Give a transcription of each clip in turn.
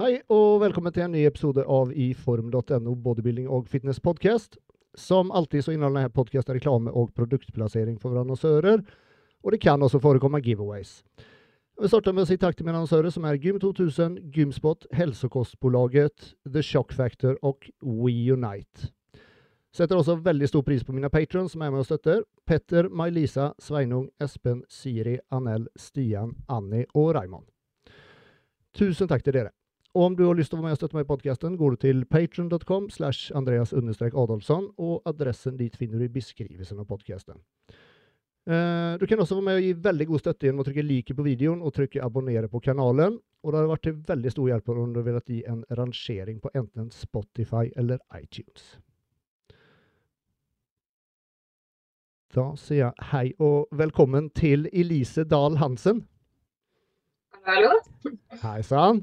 Hei og velkommen til en ny episode av iform.no bodybuilding og fitness podcast. Som alltid så inneholder denne podkasten reklame og produktplassering for annonsører. Og det kan også forekomme giveaways. Jeg vil starte med å si takk til mine annonsører, som er Gym2000, Gymspot, Hälsokostbolaget, The Shock Factor og WeUnite. Setter også veldig stor pris på mine patrons som er med og støtter. Petter, May-Lisa, Sveinung, Espen, Siri, Anel, Stian, Annie og Raymond. Tusen takk til dere. Og om du har lyst til å være med og støtte meg i podkasten, går du til patron.com slash Andreas Adolfsson, og adressen dit finner du i beskrivelsen av podkasten. Uh, du kan også være med og gi veldig god støtte gjennom å trykke like på videoen og trykke abonnere på kanalen. Og det hadde vært til veldig stor hjelp om du ville gi en rangering på enten Spotify eller iTunes. Da sier jeg hei og velkommen til Elise Dahl Hansen. Hallo. Hei sann.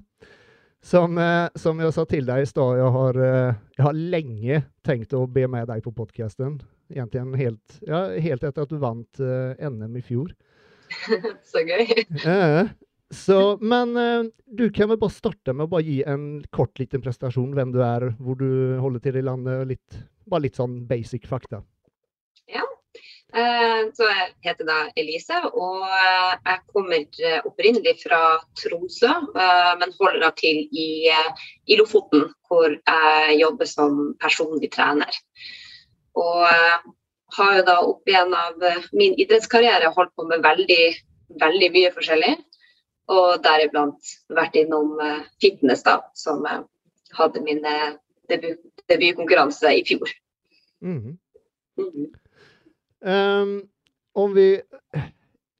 Som, eh, som, jeg sa til deg i stad, jeg, eh, jeg, har lenge tenkt å be med deg på podkasten. Egentlig helt, ja, helt, etter at du vant eh, NM i fjor. så gøy. Eh, så, men du kan vel bare starte med å bare gi en kort liten prestasjon. Hvem du er, hvor du holder til i landet. Litt, bare litt sånn basic fakta. Eh, så jeg heter da Elise, og eh, jeg kommer eh, opprinnelig fra Tromsø, men holder da til i, i Lofoten, hvor jeg jobber som personlig trener. Og har jo da opp igjen av min idrettskarriere holdt på med veldig, veldig mye forskjellig. Og deriblant vært innom fitness, da, som hadde min debut, debutkonkurranse i fjor. Mm -hmm. Mm -hmm. Um, om vi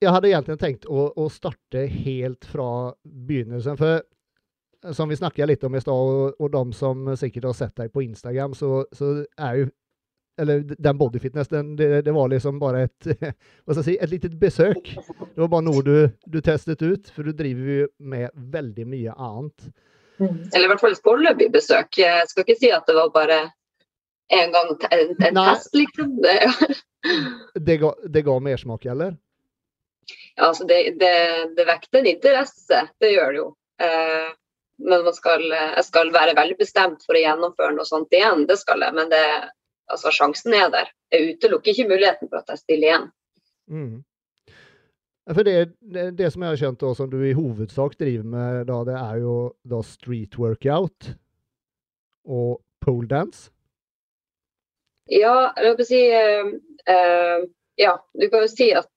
Jeg hadde egentlig tenkt å, å, starte helt fra begynnelsen. For som vi snakket litt om i stad, og, og de som sikkert har sett deg på Instagram, så, så er jo eller den bodyfitness, den, det, det, var liksom bare et hva skal jeg si, et lite besøk. Det var bare noe du, du testet ut, for du driver jo med veldig mye annet. Eller i hvert fall et foreløpig besøk. Jeg skal ikke si at det var bare en gang en, en test, liksom. Det, det, ga, det ga mersmak, eller? Ja, altså det, det, det vekter en interesse, det gjør det jo. Eh, men man skal, jeg skal være veldig bestemt for å gjennomføre noe sånt igjen, det skal jeg. Men det, altså, sjansen er der. Jeg utelukker ikke muligheten for at jeg stiller igjen. Mm. For det, det, det, som jeg har skjønt, som du i hovedsak driver med, da, det er jo da street workout og pole dance? Ja, jeg vil si uh, uh, Ja, du kan jo si at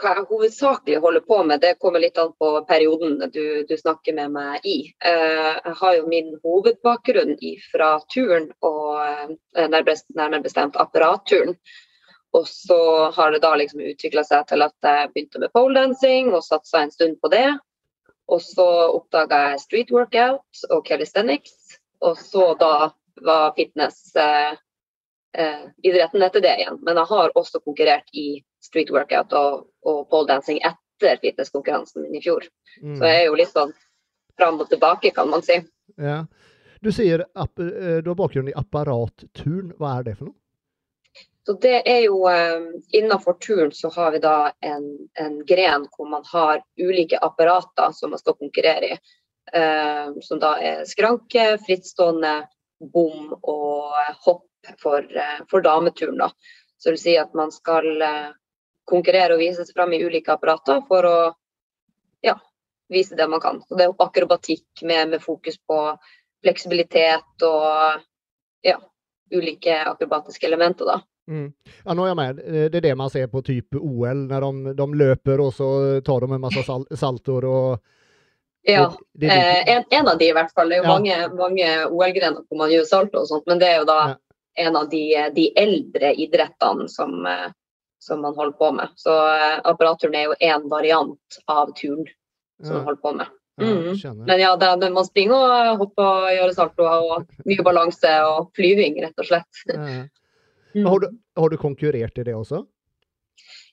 hva jeg hovedsakelig holder på med, det kommer litt an på perioden du, du snakker med meg i. Eh, jeg har jo min hovedbakgrunn fra turen, og nærmere bestemt apparatturen. Og så har det da liksom utvikla seg til at jeg begynte med poledancing og satsa en stund på det. Og så oppdaga jeg street workout og calisthenics. Og så da var fitness eh, eh, idretten etter det igjen. Men jeg har også konkurrert i street workout og, og poledancing etter fitnesskonkurransen min i fjor. Mm. Så jeg er jo litt sånn fram og tilbake, kan man si. Ja. Du sier app, du har bakgrunn i apparatturn. Hva er det for noe? Så det er jo eh, Innenfor turn så har vi da en, en, gren hvor man har ulike apparater som man skal konkurrere i. Eh, som da er skranke, frittstående, bom og hopp for, eh, for dameturen. Da. Så det vil si at man skal eh, konkurrere og vise seg fram i ulike apparater for å ja, vise det man kan. Så det er akrobatikk med, med fokus på fleksibilitet og ja, ulike akrobatiske elementer. da. Mm. Ja, nå er jeg med. Det er det man ser på type OL, når de, de løper og så tar de en masse sal saltoer og Ja, det, det det, en, en, av de i hvert fall. Det er jo ja. mange, mange OL-grener hvor man gjør salto og sånt, men det er jo da ja en av de, de eldre idrettene som, eh, som, man holder på med. Så eh, apparatturen er jo én variant av turn som ja. man holder på med. Mm. Ja, Men ja, det, man springer og hopper og gjør saltoer og mye balanse og flyving, rett og slett. Ja. Har, du, har, du, konkurrert i det også?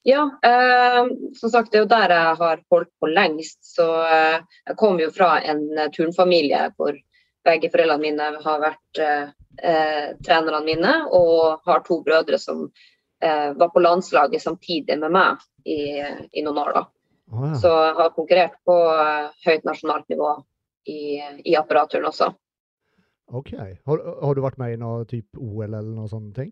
Ja, eh, som sagt det er jo der jeg har holdt på lengst. Så eh, jeg kommer jo fra en turnfamilie hvor begge foreldrene mine har vært eh, eh, trenerne mine, og har to brødre som eh, var på landslaget samtidig med meg i, i noen år. da. Oh, ja. Så jeg har konkurrert på eh, høyt nasjonalt nivå i, i apparaturen også. OK. Har, har, du vært med i noe type OL eller noe sånne ting?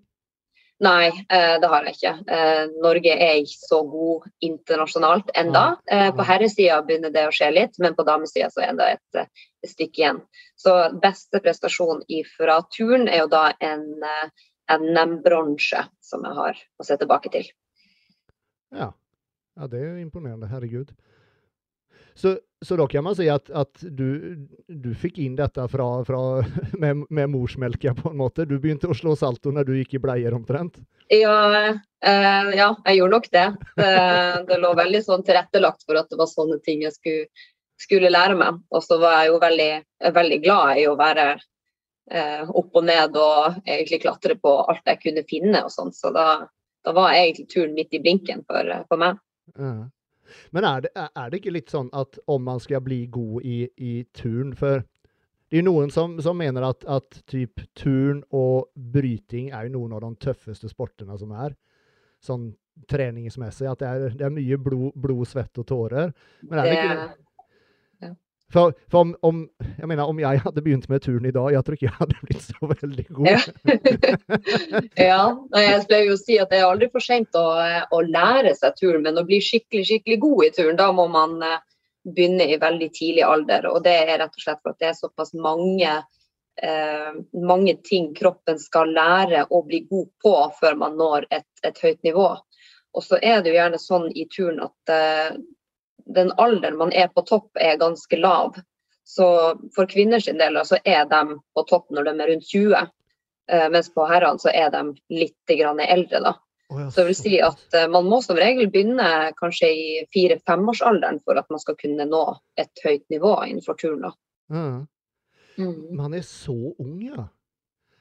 Nei, eh, det har jeg ikke. Eh, Norge er ikke så god internasjonalt enda. Eh, på herresida begynner det å skje litt, men på damesida så er det et, stykke igjen. Så beste prestasjon fra turn er jo da en, en NM-bronse som jeg har å se tilbake til. Ja. ja, det er imponerende. Herregud. Så, så, da kan man si at, at du, du, fikk inn dette fra, fra, med, med morsmelka, på en måte? Du begynte å slå salto når du gikk i bleier, omtrent? Ja, eh, ja, jeg gjorde nok det. det. det. lå veldig sånn tilrettelagt for at det var sånne ting jeg skulle, skulle lære meg. Og så var jeg jo veldig, veldig glad i å være eh, opp og ned og egentlig klatre på alt jeg kunne finne og sånn. Så da, da, var egentlig turen midt i blinken for, for meg. Ja. Men er det, er det, ikke litt sånn at om man skal bli god i, i turn For det er noen som, som mener at, at typ turn og bryting er jo noen av de tøffeste sportene som er. Sånn treningsmessig. At det er, det er mye blod, blod, svett og tårer. Men er det, det ikke for, for om, om, jeg mener, om jeg hadde begynt med turen i dag, jeg tror ikke jeg hadde blitt så veldig god. Ja, ja jeg pleier jo si at det er aldri for sent å, å, lære seg turen, men å bli skikkelig skikkelig god i turen, da må man uh, begynne i veldig tidlig alder. Og det er rett og slett for at det er såpass mange, eh, mange ting kroppen skal lære å bli god på før man når et, et høyt nivå. Og så er det jo gjerne sånn i turen at uh, den alderen man er på topp, er ganske lav. Så for kvinners del så er de på topp når de er rundt 20, eh, mens på herrene så er de litt eldre. da. Så det vil si at eh, man må som regel begynne kanskje i fire-femårsalderen for at man skal kunne nå et høyt nivå innenfor turn. Mm. Mm. Man er så ung, ja?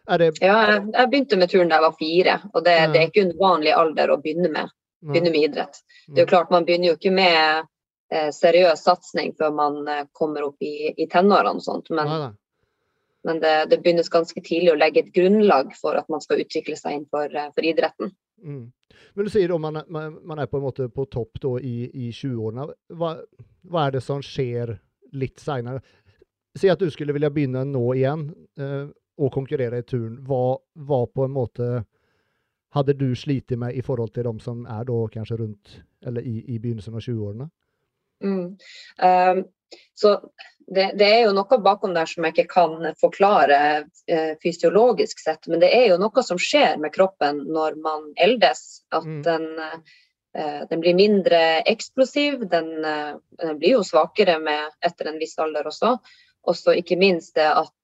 Det... Ja, jeg, begynte med turn da jeg var fire, og det, ja. det er ikke en vanlig alder å begynne med, begynne med idrett. Det er jo klart, Man begynner jo ikke med seriøs satsing før man eh, kommer opp i, i tenårene og sånt. Men, ja, men det, det, begynnes ganske tidlig å legge et grunnlag for at man skal utvikle seg innenfor eh, for idretten. Mm. Men du sier om man, man, man, er på en måte på topp da, i, i 20-årene. Hva, hva, er det som skjer litt seinere? Si at du skulle ville begynne nå igjen eh, og konkurrere i turn. Hva, hva på en måte hadde du slitt med i forhold til de som er da kanskje rundt eller i, i begynnelsen av 20-årene? Mm. Um, så det, det, er jo noe bakom der som jeg ikke kan forklare uh, fysiologisk sett, men det er jo noe som skjer med kroppen når man eldes. At mm. den, uh, den, blir mindre eksplosiv, den, uh, den blir jo svakere med, etter en viss alder også. Og så ikke minst det at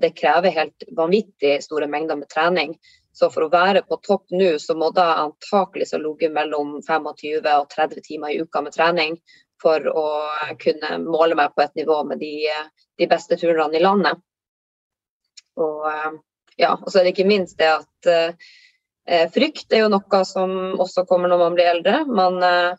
det krever helt vanvittig store mengder med trening. Så for å være på topp nå, så må det antakelig så ligge mellom 25 og 30 timer i uka med trening for å kunne måle meg på et nivå med de, de beste turnerne i landet. Og, ja, og så er det ikke minst det at eh, frykt er jo noe som også kommer når man blir eldre. Man, eh,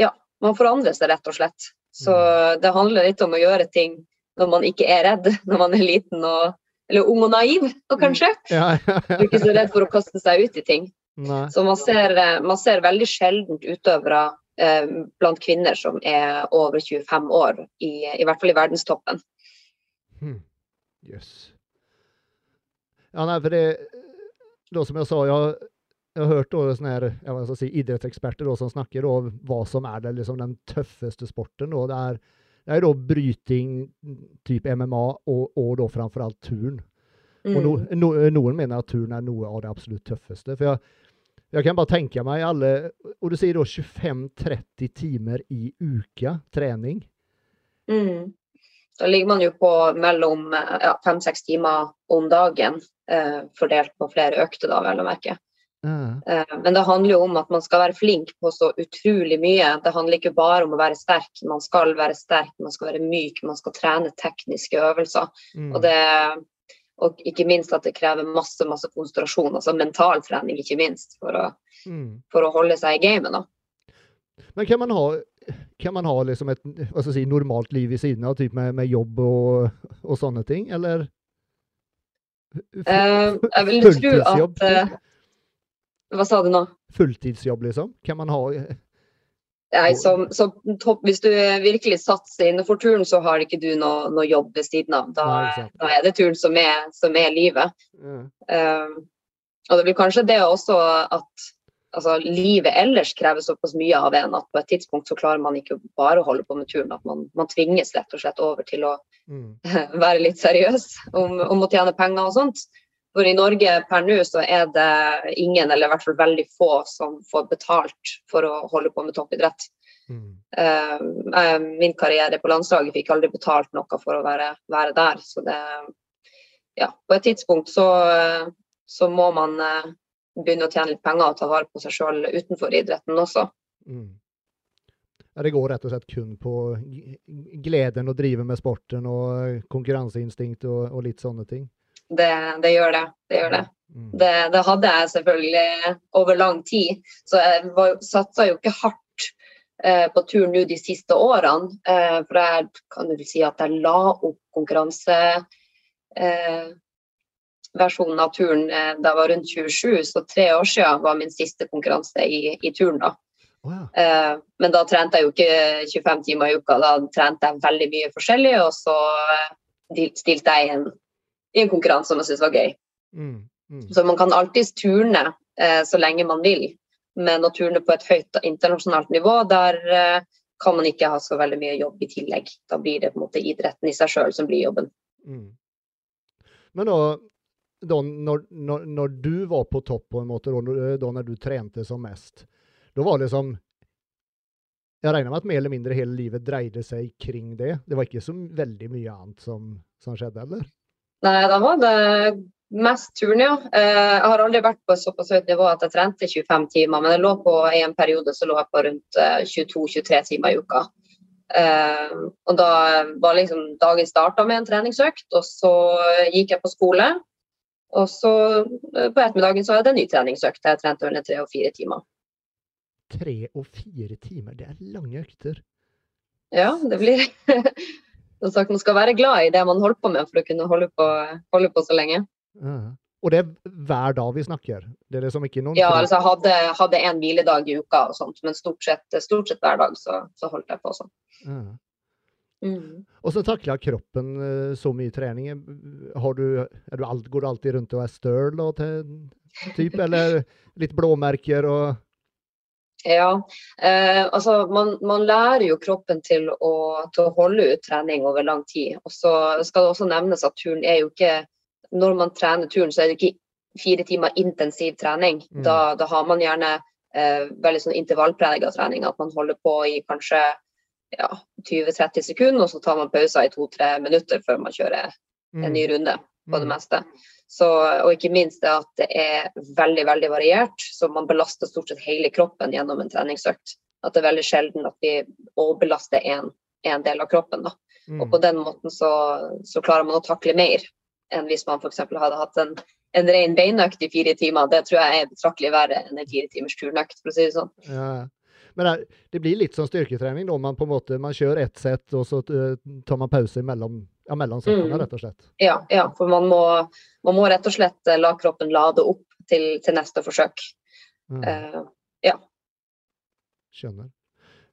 ja, man forandrer seg rett og slett. Så mm. det handler litt om å gjøre ting når man ikke er redd, når man er liten og eller ung og naiv, og kanskje. Mm. Ja, ja, ja. Ikke så redd for å kaste seg ut i ting. Nei. Så man ser, eh, man ser veldig sjeldent utøvere Eh, blant kvinner som er over 25 år, i, i hvert fall i verdenstoppen. Hmm. Yes. Ja, nei, for det, da, som jeg sa, jeg, jeg har hørt da, sånne her, jeg si, idrettseksperter da, som snakker om hva som er det, liksom, den tøffeste sporten. Da. Det, er, det er da bryting, type MMA, og, og da framfor alt turn. Mm. Og no, no, noen mener at turn er noe av det absolutt tøffeste. For jeg, jeg kan bare tenke meg alle Og du sier da 25-30 timer i uka trening? Mm. Da ligger man jo på mellom ja, fem-seks timer om dagen, eh, fordelt på flere økter, da, vel å merke. Eh, men det handler jo om at man skal være flink på så utrolig mye. Det handler ikke bare om å være sterk, man skal være sterk, man skal være myk, man skal trene tekniske øvelser. Mm. Og det og ikke minst at det krever masse masse konsentrasjon, altså mental trening, ikke minst, for å, mm. for å holde seg i gamet. da. Men kan man ha, kan man ha liksom et si, normalt liv i siden av, typ med, med jobb og, og, sånne ting, eller? Uh, jeg vil tro at uh, Hva sa du nå? Fulltidsjobb, liksom? Kan man ha Nei, så, så topp, Hvis du virkelig satser innenfor turen, så har ikke du noe, noe jobb ved siden av. Da, Nei, da er det turen som er, som er livet. Mm. Um, og det blir kanskje det også at altså, livet ellers krever såpass mye av en at på et tidspunkt så klarer man ikke bare å holde på med turen. At man, man tvinges rett og slett over til å Mm. være litt seriøs om, om å tjene penger og sånt. For i Norge per nå så er det ingen, eller i hvert fall veldig få, som får betalt for å holde på med toppidrett. Mm. Eh, min karriere på landslaget fikk aldri betalt noe for å være, være der. Så det Ja, på et tidspunkt så, så må man eh, begynne å tjene litt penger og ta vare på seg sjøl utenfor idretten også. Mm. Det går rett og slett kun på gleden å drive med sporten og konkurranseinstinkt og, og litt sånne ting. Det, det gjør det. Det gjør det. Mm. Det, det hadde jeg selvfølgelig over lang tid. Så jeg var- satsa jo ikke hardt eh, på tur nå de siste årene. Eh, for jeg kan vel si at jeg la opp konkurranse eh, av turen eh, da jeg var rundt 27, så tre år siden var min siste konkurranse i, i turen. da. Ja. Eh, men da trente jeg jo ikke 25 timer i uka, da trente jeg veldig mye forskjellig. Og så stilte jeg i en, i en konkurranse som jeg syns var gøy. Mm. Mm. Så man kan alltids turne eh, så lenge man vil. Men å turne på et høyt internasjonalt nivå, der eh, kan man ikke ha så veldig mye jobb i tillegg. Da blir det på en måte idretten i seg sjøl som blir jobben. Mm. Men da, da når, når, når du var på topp på en måte, da, da når du trente som mest, da var det som Jeg regner med at mer eller mindre hele livet dreide seg kring det. Det var ikke så veldig mye annet som, som skjedde, eller? Nei, de var det mest turn, ja. Eh, jeg har aldri vært på et såpass høyt nivå at jeg trente 25 timer, men jeg lå på, i en periode så lå jeg på rundt eh, 22-23 timer i uka. Eh, og da var liksom dagen starta med en treningsøkt, og så gikk jeg på skole. Og så eh, på ettermiddagen så hadde jeg en ny treningsøkt. Jeg trente under tre og fire timer. Tre og fire timer, det er lange økter. Ja, det blir Som sagt, man skal være glad i det man holder på med for å kunne holde på, holde på så lenge. Ja. Og det er hver dag vi snakker? Det er liksom ikke noen Ja, altså hadde, hadde en hviledag i uka og sånt, men stort sett, stort sett hver dag så, så holdt jeg på sånn. Ja. Mm. Og så takler kroppen eh, så mye trening. Har du, er du alt, går du alltid rundt og er støl typ, eller litt blåmerker og Ja, eh, altså man, man lærer jo kroppen til å, til å holde ut trening over lang tid. Og så skal det også nevnes at turen er jo ikke Når man trener turen, så er det ikke fire timer intensiv trening. Mm. Da, da har man gjerne eh, veldig sånn intervallpreget trening. At man holder på i kanskje ja, 20-30 sekunder, og så tar man pauser i to-tre minutter før man kjører en ny runde på det meste. Mm. Så, og ikke minst det at det er veldig veldig variert, så man belaster stort sett hele kroppen gjennom en treningsøkt. At det er veldig sjelden at vi overbelaster én del av kroppen. Da. Mm. Og på den måten så, så klarer man å takle mer enn hvis man f.eks. hadde hatt en, en ren beinøkt i fire timer. Det tror jeg er betraktelig verre enn en fire timers turnøkt, for å si det sånn. Ja. Men det, det blir litt sånn styrketrening da. Man på en måte, man kjører ett sett, og så eh, tar man pause mellom, ja, mellom settene, Mm. rett og slett. Ja, ja for man må, man må rett og slett eh, la kroppen lade opp til, til neste forsøk. Ja. Eh, Skjønner.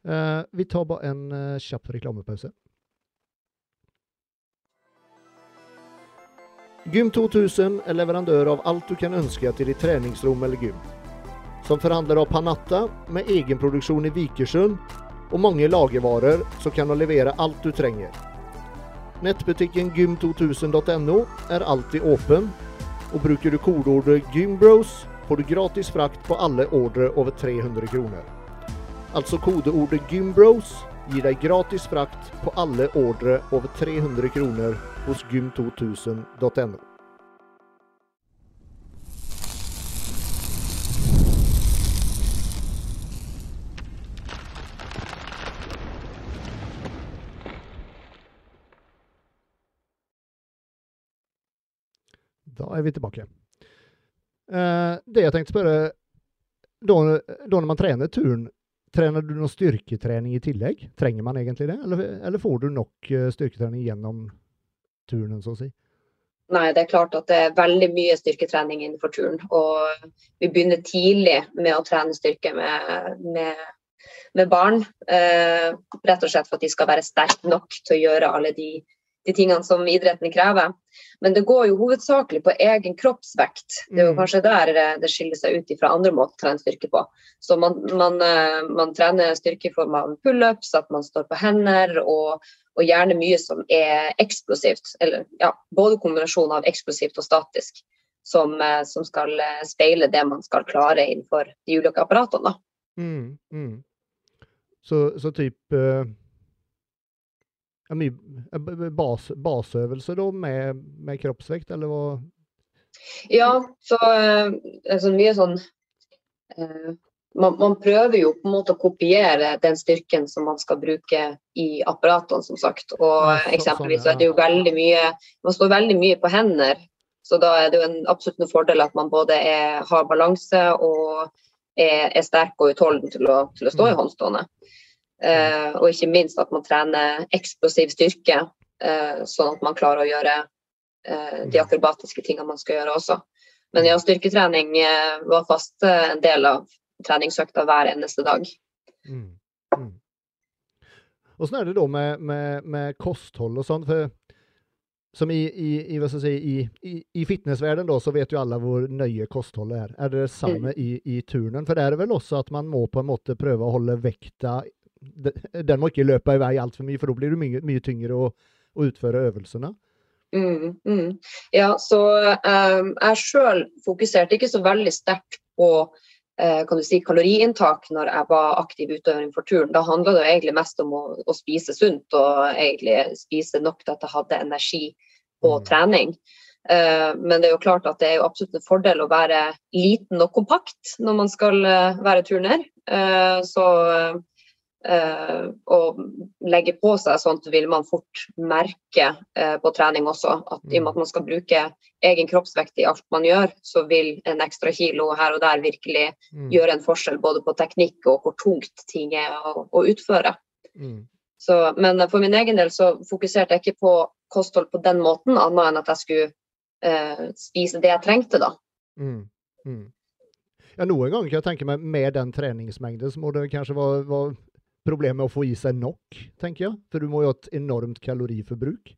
Uh, vi tar bare en uh, kjapp reklamepause. Gym 2000 er leverandør av alt du kan ønske til ditt treningsrom eller gym. Som forhandler av Panatta med egenproduksjon i Vikersund og mange lagervarer, så kan levere alt du trenger. Nettbutikken gym2000.no er alltid åpen, og bruker du kodeordet 'gymbros', får du gratis frakt på alle ordre over 300 kroner. Altså kodeordet GYMBROS gir deg gratis frakt på alle ordre over 300 kroner hos gym2000.no. Da er vi tilbake. Eh, det jeg tenkte spørre da, da når man trener turn, trener du noe styrketrening i tillegg? Trenger man egentlig det, eller, eller får du nok eh, styrketrening gjennom turnen, så å si? Nei, det er klart at det er veldig mye styrketrening innenfor turn. Og vi begynner tidlig med å trene styrke med, med med barn. Eh, rett og slett for at de skal være sterke nok til å gjøre alle de, de, tingene som idretten krever. Men det går jo hovedsakelig på egen kroppsvekt. Det er jo mm. kanskje der eh, det skiller seg ut fra andre måter å trene styrke på. Så man, man, eh, man trener styrke i form av pullups, at man står på hender, og, og, gjerne mye som er eksplosivt. Eller ja, både kombinasjon av eksplosivt og statisk. Som, eh, som, skal speile det man skal klare innenfor de ulike apparatene. Mm, mm. Så, så typ mye bas, baseøvelser da, med, med, kroppsvekt, eller hva? Ja, så altså, mye sånn eh, man, man, prøver jo på en måte å kopiere den styrken som man skal bruke i apparatene, som sagt. Og ja, så, eksempelvis sånn, ja. er det jo veldig mye Man står veldig mye på hender, så da er det jo en absolutt en fordel at man både er, har balanse og er, er sterk og utholden til å, til å stå i mm. håndstående. Uh, og ikke minst at man trener eksplosiv styrke, uh, sånn at man klarer å gjøre uh, de akrobatiske tingene man skal gjøre også. Men ja, styrketrening var fast en del av treningsøkta hver eneste dag. Mm. Mm. Er det da med, med, med kosthold og sånn? For som i, i, i, si, i, i fitnessverdenen da, så vet jo alle hvor nøye kostholdet er. Er det det samme mm. i, i turnen? For det er det vel også at man må på en måte prøve å holde vekta den må ikke løpe i vei altfor mye, for da blir det mye, mye tyngre å, å, utføre øvelsene. Mm, mm. Ja, så um, jeg sjøl fokuserte ikke så veldig sterkt på uh, kan du si, kaloriinntak når jeg var aktiv utøver for turen. Da handla det egentlig mest om å, å, spise sunt og egentlig spise nok til at jeg hadde energi og mm. trening. Uh, men det er jo klart at det er jo absolutt en fordel å være liten og kompakt når man skal uh, være turner. så Uh, og legge på seg sånt vil man fort merke uh, på trening også. At i og med at man skal bruke egen kroppsvekt i alt man gjør, så vil en ekstra kilo her og der virkelig mm. gjøre en forskjell både på teknikk og hvor tungt ting er å, å utføre. Mm. Så, men for min egen del så fokuserte jeg ikke på kosthold på den måten, annet enn at jeg skulle uh, spise det jeg trengte, da. Mm. mm. Ja, noen ganger kan jeg tenke meg med den treningsmengden så må det kanskje være, være problem med å få i seg nok, tenker jeg. For du må jo ha et enormt kaloriforbruk.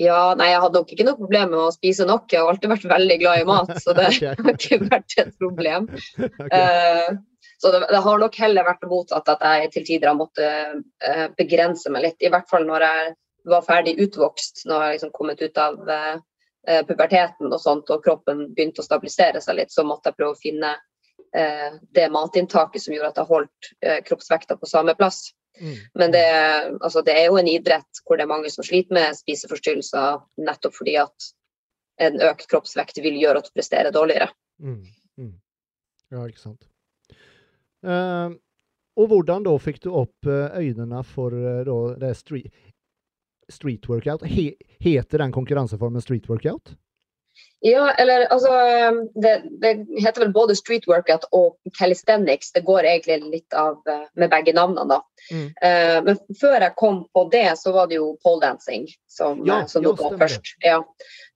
Ja, nei, jeg hadde nok ikke noe problem med å spise nok. Jeg har alltid vært veldig glad i mat, så det har ikke vært et problem. okay. uh, så det, det, har nok heller vært motsatt at jeg til tider har måttet uh, begrense meg litt. I hvert fall når jeg var ferdig utvokst, når jeg liksom kommet ut av uh, puberteten og sånt, og kroppen begynte å stabilisere seg litt, så måtte jeg prøve å finne eh, det matinntaket som gjorde at jeg holdt eh, kroppsvekta på samme plass. Mm. Men det, altså, det, er jo en idrett hvor det er mange som sliter med spiseforstyrrelser nettopp fordi at en økt kroppsvekt vil gjøre at du presterer dårligere. Mm. Mm. Ja, ikke sant. Uh, og hvordan da fikk du opp eh, øynene for da, det street, street workout? He, heter den konkurranseformen street workout? Ja, eller altså det, det, heter vel både street workout og calisthenics. Det går egentlig litt av eh, med begge navnene, da. Mm. Uh, men før jeg kom på det, så var det jo pole dancing som, ja, som dukka opp først. Ja.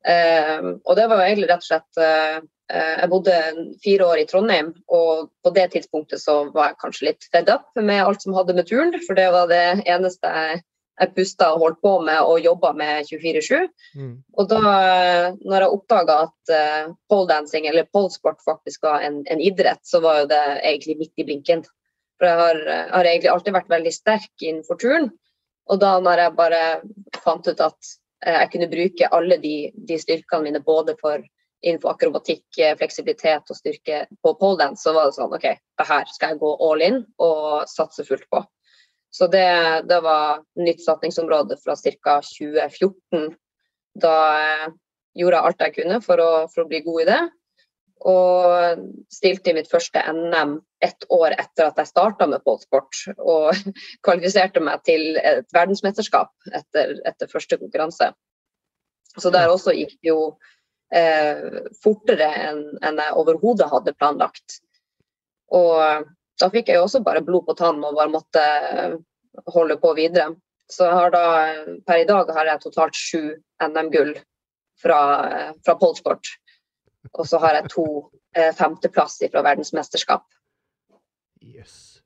Uh, og det var jo egentlig rett og slett uh, Jeg bodde fire år i Trondheim, og på det tidspunktet så var jeg kanskje litt fed up med alt som hadde med turn, for det var det eneste jeg jeg pusta og holdt på med og jobba med 24-7. Mm. Og da når jeg oppdaga at uh, poledancing eller polesport faktisk var en, en, idrett, så var jo det egentlig midt i blinken. For jeg har, har egentlig alltid vært veldig sterk innenfor turn. Og da når jeg bare fant ut at uh, jeg kunne bruke alle de, de, styrkene mine både for innenfor akrobatikk, eh, fleksibilitet og styrke på poledance, så var det sånn OK, det her skal jeg gå all in og satse fullt på. Så det, det var nytt satsingsområde fra ca. 2014. Da eh, gjorde jeg alt jeg kunne for å, for å, bli god i det. Og stilte i mitt første NM ett år etter at jeg starta med polsport. Og kvalifiserte meg til et verdensmesterskap etter, etter første konkurranse. Så der også gikk det jo eh, fortere enn, enn jeg overhodet hadde planlagt. Og da fikk jeg jo også bare blod på tann og bare måtte eh, holde på videre. Så jeg har da, per i dag har jeg totalt sju NM-gull fra, fra polsport. Og så har jeg to eh, femteplass fra verdensmesterskap. Yes.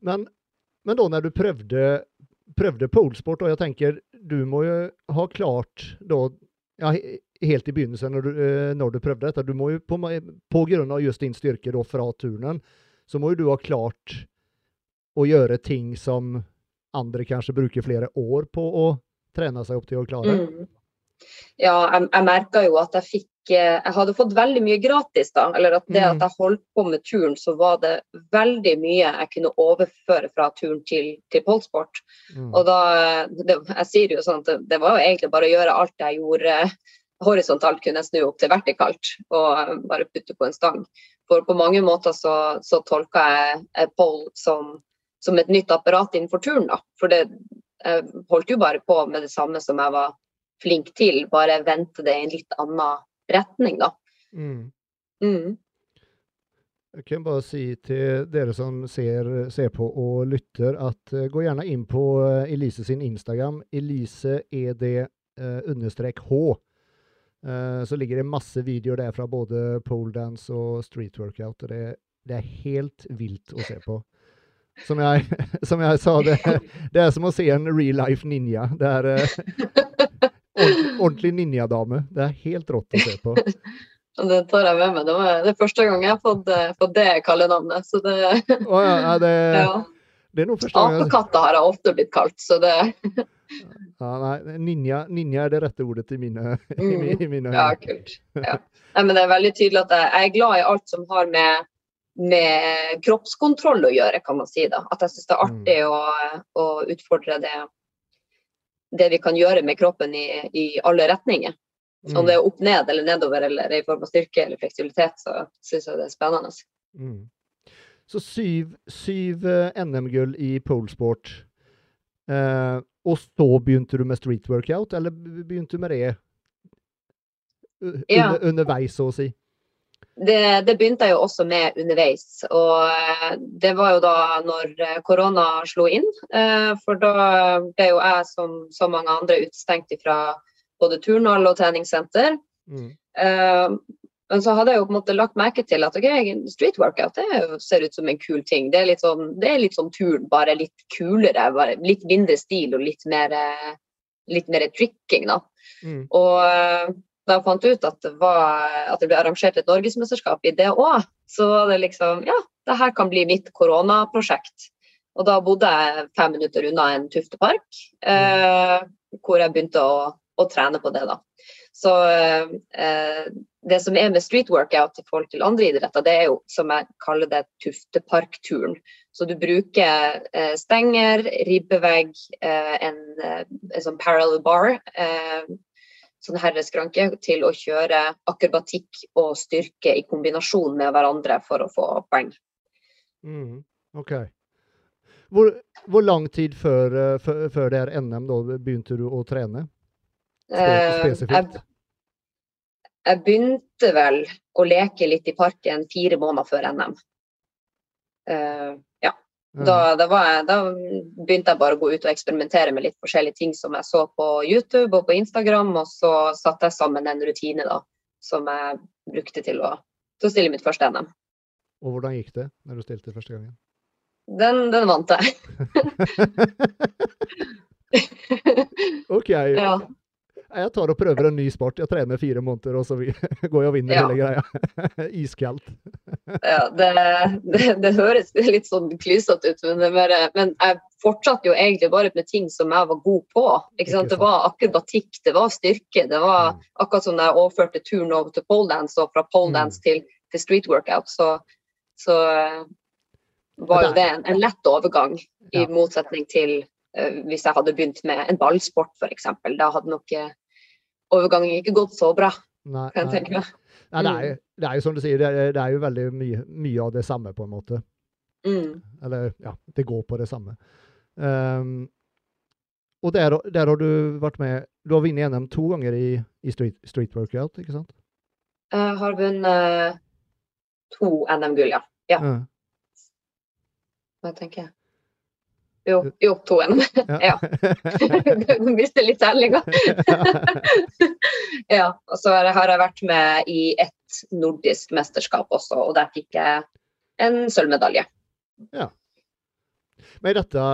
Men, men da når du prøvde, prøvde polsport, og jeg tenker du må jo ha klart da ja, helt i begynnelsen når du, eh, når du prøvde dette, du må jo på, på grunn av just din styrke da fra turnen, så må jo du ha klart å gjøre ting som andre kanskje bruker flere år på å trene seg opp til å klare. Mm. Ja, jeg, jeg merka jo at jeg fikk eh, Jeg hadde fått veldig mye gratis, da. Eller at det mm. at jeg holdt på med turen, så var det veldig mye jeg kunne overføre fra turen til, til polsport. Mm. Og da det, Jeg sier jo sånn at det, det, var jo egentlig bare å gjøre alt jeg gjorde horisontalt, kunne jeg snu opp til vertikalt og bare putte på en stang. For på mange måter så, så tolka jeg pole som som et nytt apparat innenfor turen. da. For det jeg holdt jo bare på med det samme som jeg var flink til, bare vendte det i en litt annen retning, da. Mm. Mm. Jeg kan bare si til dere som ser, ser på og lytter, at uh, gå gjerne inn på uh, Elise sin Instagram. Elise ed uh, understrek H. Så ligger det masse videoer der fra både poledance og street workout. og det, det er helt vilt å se på. Som jeg, som jeg sa, det, det, er som å se en real life ninja. Det er eh, ordentlig ninjadame. Det er helt rått å se på. Det tar jeg med meg. Det, var, det første gang jeg har fått, eh, fått det kallenavnet. Så det, oh, ja, det, ja. det er noe første gang Apekatter har jeg ofte blitt kalt, så det ja, nei, ninja, ninja, er det rette ordet til mine, mm. i, mine Ja, kult. Ja. Nei, men det er veldig tydelig at jeg, jeg er glad i alt som har med med kroppskontroll å gjøre, kan man si. da. At jeg syns det er mm. artig å, å, utfordre det, det vi kan gjøre med kroppen i, i alle retninger. Om mm. det er opp ned eller nedover eller i form av styrke eller fleksibilitet, så syns jeg det er spennende. Mm. Så syv, syv uh, NM-gull i polesport. Eh, og så begynte du med street workout, eller begynte du med det under, ja. underveis, så å si? Det, det, begynte jeg jo også med underveis. Og eh, det var jo da når eh, korona slo inn. Eh, for da ble jo jeg, som så mange andre, utestengt fra både turnhall og treningssenter. Mm. Men så hadde jeg jo på en måte lagt merke til at okay, street workout det ser ut som en kul ting. Det er litt sånn, det er litt sånn turn, bare litt kulere. Bare litt mindre stil og litt mer, litt mer tricking, da. Mm. Og da jeg fant ut at det, var, at det ble arrangert et norgesmesterskap i det òg, så var det liksom Ja, det her kan bli mitt koronaprosjekt. Og da bodde jeg fem minutter unna en tuftepark, eh, hvor jeg begynte å, å, trene på det, da. Så eh, det som er med street workout i forhold til andre idretter, det er jo som jeg kaller det tufteparkturen. Så du bruker eh, stenger, ribbevegg, eh, en, eh, en, sånn parallel bar eh, sånn herreskranke til å kjøre akrobatikk og styrke i kombinasjon med hverandre for å få poeng. Mm, OK. Hvor, hvor, lang tid før, før, før, det er NM da begynte du å trene? Eh, spesifikt? Jeg, jeg, begynte vel å leke litt i parken fire måneder før NM. Uh, da, da, jeg, da, begynte jeg bare å gå ut og eksperimentere med litt forskjellige ting som jeg så på YouTube og på Instagram, og så satte jeg sammen en rutine da, som jeg brukte til å, til å stille mitt første NM. Og hvordan gikk det når du stilte første gangen? Den, den vant jeg. OK. Ja. Jeg tar og prøver en ny sport. Jeg trener fire måneder, og så går jeg og vinner ja. hele greia. Iskaldt. ja, det, det, det, høres litt sånn klysete ut, men, mer, men, jeg fortsatte jo egentlig bare med ting som jeg var god på. Det var akrobatikk, det var styrke. Det var mm. akkurat som da jeg overførte turen over til poledance, og fra poledance mm. til, til street workout, så, så eh, var jo det en, en lett overgang, i motsetning til uh, hvis jeg hadde begynt med en ballsport, f.eks. Da hadde nok overgangen ikke gått så bra, nei, kan jeg tenke meg. Nei, det, er, det, er, jo som du sier, det er, det er jo veldig mye, mye, av det samme, på en måte. Mm. Eller ja, det går på det samme. Um, og der, der, har du vært med Du har vunnet NM to ganger i, i street, street, workout, ikke sant? Jeg har vunnet to NM-gull, ja. ja. Hva tenker jeg? Jo, jo toen. ja. Du mister litt tellinga. ja. Og så har jeg vært med i et nordisk mesterskap også, og der fikk jeg en sølvmedalje. Ja. Men dette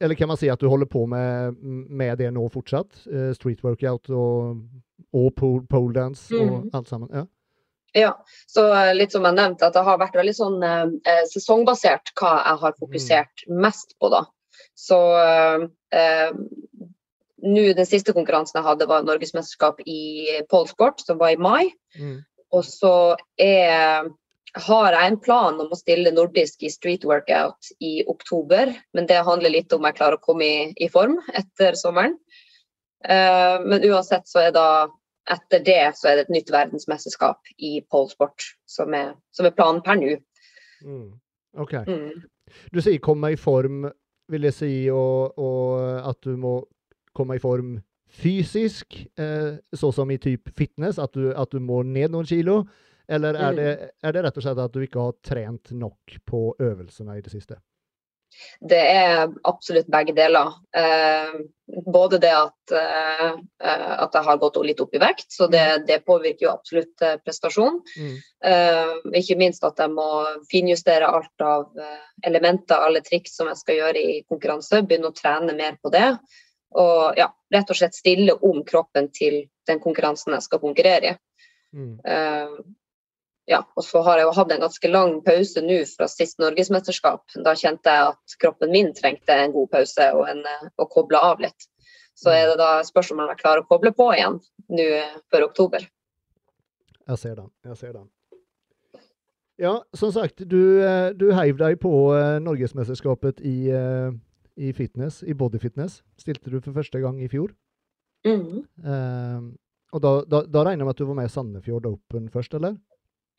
Eller kan man si at du holder på med, med det nå fortsatt? Eh, street workout og, og pole, pole dance og Mm. alt sammen? Ja. Ja, så eh, litt som jeg nevnte, at det har vært veldig sånn eh, eh, sesongbasert hva jeg har fokusert mest på, da. Så eh, eh, nå den siste konkurransen jeg hadde, var norgesmesterskap i polsport, som var i mai. Mm. Og så er, har jeg en plan om å stille nordisk i street workout i oktober. Men det handler litt om jeg klarer å komme i, i form etter sommeren. Eh, men uansett så er da etter det så er det et nytt verdensmesterskap i polsport som er, som er planen per nå. Mm. OK. Mm. Du sier 'komme i form', vil jeg si, og, og at du må komme i form fysisk, eh, sånn som i typ fitness, at du, at du må ned noen kilo? Eller er Mm. det, er det rett og slett at du ikke har trent nok på øvelsene i det siste? Det er absolutt begge deler. Eh, både det at, eh, eh, at jeg har gått litt opp i vekt, så det, det påvirker jo absolutt eh, prestasjon. Mm. Eh, ikke minst at jeg må finjustere alt av eh, elementer, alle triks som jeg skal gjøre i konkurranse. Begynne å trene mer på det. Og ja, rett og slett stille om kroppen til den konkurransen jeg skal konkurrere i. Mm. Ja, og så har jeg jo hatt en ganske lang pause nå fra sist norgesmesterskap. Da kjente jeg at kroppen min trengte en god pause og en, eh, å koble av litt. Så er det da spørsmål om jeg klarer å koble på igjen nå eh, før oktober. Jeg ser den. Jeg ser den. Ja, som sagt, du, eh, du heiv deg på Norgesmesterskapet i, i fitness, i bodyfitness. Stilte du for første gang i fjor. Mm. Eh, og da, da, da regner jeg med at du var med i Sandefjord Open først, eller?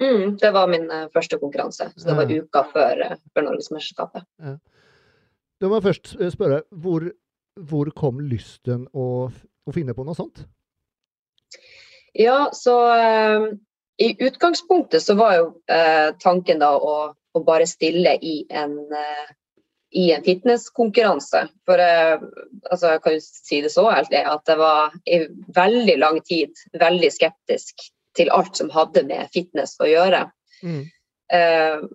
Mm, det var min eh, første konkurranse. Så det var uka før, eh, før Norgesmesterskapet. Da må jeg først eh, spørre, hvor, hvor kom lysten å, å finne på noe sånt? Ja, så eh, i utgangspunktet så var jo eh, tanken da å, å bare stille i en, eh, i en fitnesskonkurranse. For altså, jeg kan jo si det så ærlig at jeg var i veldig lang tid veldig skeptisk til alt som hadde med fitness å gjøre. Mm. Uh,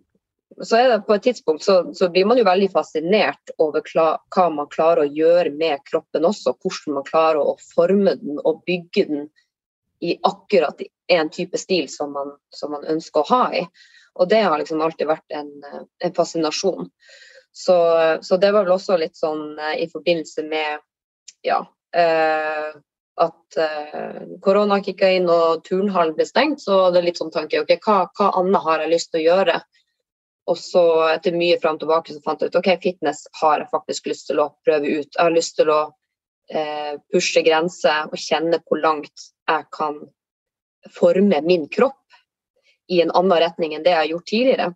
så er det på et tidspunkt så, så blir man jo veldig fascinert over hva man klarer å gjøre med kroppen også. Hvordan man klarer å forme den og bygge den i akkurat en type stil som man, som man ønsker å ha i. Og det har liksom alltid vært en, en fascinasjon. Så, så det var vel også litt sånn eh, i forbindelse med ja, eh, at eh, korona kicka inn og turnhallen ble stengt, så det er litt sånn tanke ok, hva, hva annet har jeg lyst til å gjøre? Og så etter mye fram og tilbake så fant jeg ut ok, fitness har jeg faktisk lyst til å prøve ut. Jeg har lyst til å eh, pushe grenser og kjenne hvor langt jeg kan forme min kropp i en annen retning enn det jeg har gjort tidligere.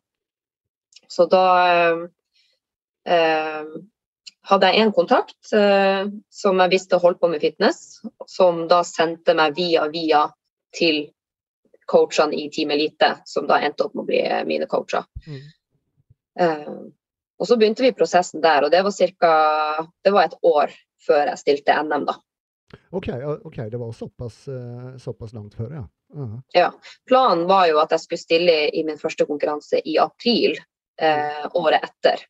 Så da eh, eh, hadde jeg en kontakt eh, som jeg visste holdt på med fitness, som da sendte meg via via til coachene i Team Elite, som da endte opp med å bli eh, mine coacher. Mm. Eh, og så begynte vi prosessen der, og det var cirka, det var et år før jeg stilte NM, da. OK, okay det var såpass, eh, såpass langt før, ja. Ja. Planen var jo at jeg skulle stille i min første konkurranse i april eh, året etter.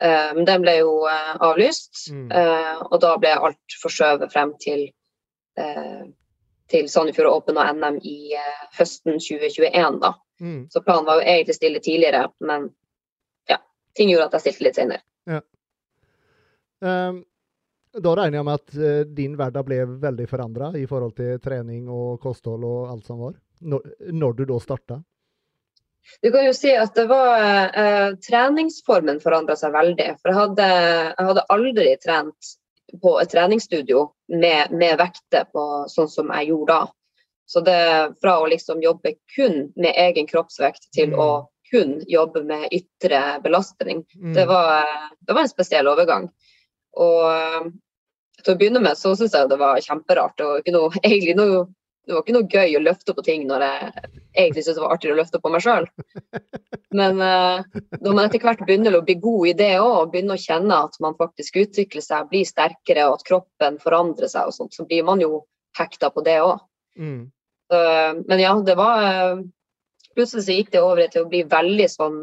Eh, Men den ble jo eh, avlyst, Mm. eh, og da ble alt forskjøvet frem til, til Sandefjord Open og NM i høsten 2021. da. Mm. Så planen var jo egentlig stille tidligere, men ja, ting gjorde at jeg stilte litt senere. Ehm, da regner jeg med at din hverdag ble veldig forandra i forhold til trening og kosthold og alt som var, når, når du da starta? Du kan jo si at det var eh, treningsformen forandra seg veldig. For jeg hadde, jeg hadde aldri trent på et treningsstudio med, med vekter på sånn som jeg gjorde da. Så det fra å liksom jobbe kun med egen kroppsvekt til Mm. å kun jobbe med ytre belastning, Mm. det, var, det var en spesiell overgang. Og eh, til å begynne med så syns jeg det var kjemperart. og ikke noe, egentlig noe, det var ikke noe gøy å løfte på ting når jeg egentlig syntes det var artigere å løfte på meg sjøl. Men uh, når man etter hvert begynner å bli god i det òg, og begynner å kjenne at man faktisk utvikler seg, blir sterkere og at kroppen forandrer seg og sånt, så blir man jo hekta på det òg. Mm. Men ja, det var, eh, plutselig så gikk det over til å bli veldig sånn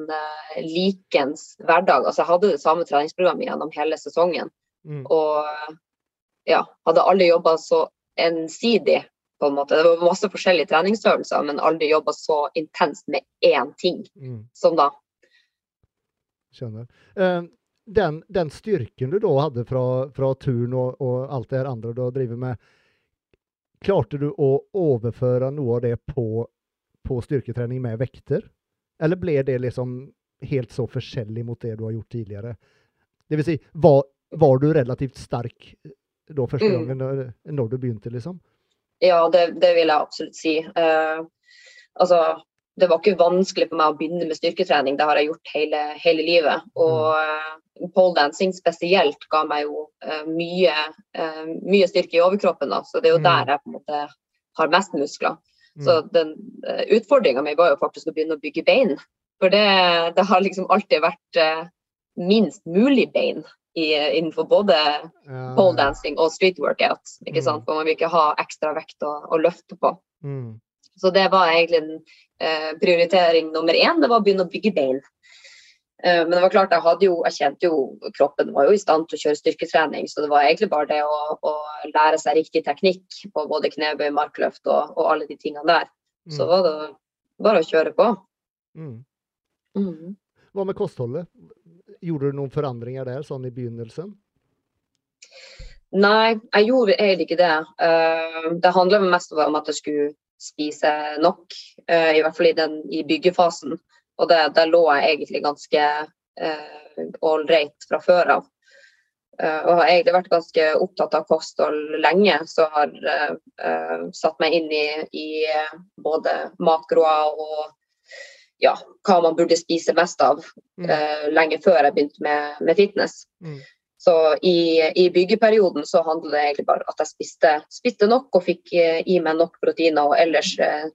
likens hverdag. Altså jeg hadde det samme treningsprogrammet gjennom hele sesongen. Mm. Og ja, hadde alle jobba så ensidig, på en måte. Det var masse forskjellige treningsøvelser, men aldri jobba så intenst med én ting mm. som da. Skjønner. Uh, den, den, styrken du da hadde fra, fra turn og, og, alt det her andre du har drevet med, klarte du å overføre noe av det på på styrketrening med vekter? Eller ble det liksom helt så forskjellig mot det du har gjort tidligere? Det vil si, var, var du relativt sterk eh, da første mm. gangen når, når, du begynte, liksom? Ja, det, det vil jeg absolutt si. Uh, altså, det var ikke vanskelig for meg å begynne med styrketrening. Det har jeg gjort hele, hele livet. Og uh, pole dancing spesielt ga meg jo uh, mye, uh, mye, styrke i overkroppen. Da. Så det er jo mm. der jeg på en måte har mest muskler. Så mm. den uh, utfordringa mi var jo faktisk å begynne å bygge bein. For det, det har liksom alltid vært uh, minst mulig bein i, innenfor både ja. pole dancing og street workout. ikke sant? Mm. For man vil ikke ha ekstra vekt å, å løfte på. Mm. Så det var egentlig en eh, prioritering nummer én. Det var å begynne å bygge bein. Eh, men det var klart, jeg, hadde jo, jeg kjente jo kroppen var jo i stand til å kjøre styrketrening. Så det var egentlig bare det å, å lære seg riktig teknikk på både knebøy, markløft og, og alle de tingene der. Mm. Så var det bare å kjøre på. Mm. Mm. Hva med kostholdet? Gjorde du noen forandringer der sånn i begynnelsen? Nei, jeg gjorde egentlig ikke det. Uh, det handla mest om at jeg skulle spise nok, uh, i hvert fall i, den, i byggefasen. Og det, der lå jeg egentlig ganske ålreit eh, fra før av. Og har egentlig vært ganske opptatt av kosthold lenge, så har satt meg inn i, i både makroer og ja, hva man burde spise mest av mm. uh, lenge før jeg begynte med, med fitness. Mm. Så i, i, byggeperioden så handler det egentlig bare at jeg spiste, spiste nok og fikk i meg nok proteiner, og ellers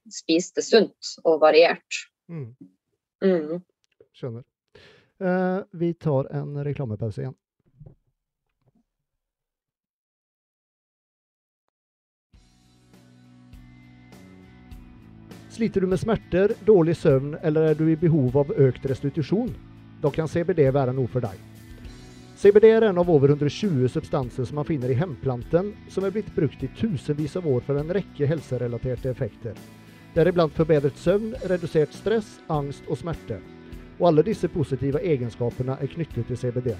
spiste sunt og variert. Mm. Mm. Skjønner. Uh, vi tar en reklamepause igjen. Sliter du med smerter, dårlig søvn eller er du i behov av økt restitusjon? Da kan CBD være noe for deg. CBD er en av over 120 substanser som man finner i hemplanten, som er blitt brukt i tusenvis av år for en rekke helserelaterte effekter. Deriblant forbedret søvn, redusert stress, angst og smerte. Og alle disse positive egenskapene er knyttet til CBD.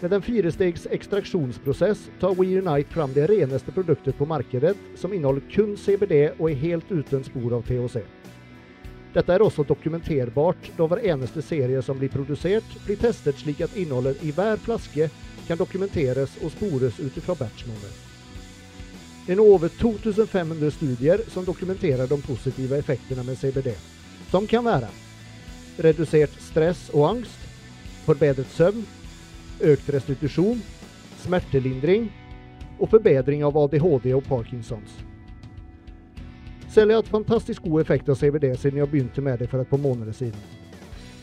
Med en firestegs ekstraksjonsprosess tar WeUnite fram det reneste produktet på markedet, som inneholder kun CBD og er helt uten spor av THC. Dette er også dokumenterbart, da hver eneste serie som blir produsert, blir testet slik at innholdet i hver flaske kan dokumenteres og spores ut fra batchmålet. Det er nå over 2500 studier som dokumenterer de positive effektene med CBD, som kan være redusert stress og angst, forbedret søvn, økt restitusjon, smertelindring og forbedring av ADHD og Parkinsons. Selv har hatt fantastisk god effekt av CVD siden jeg begynte med det for et par måneder siden.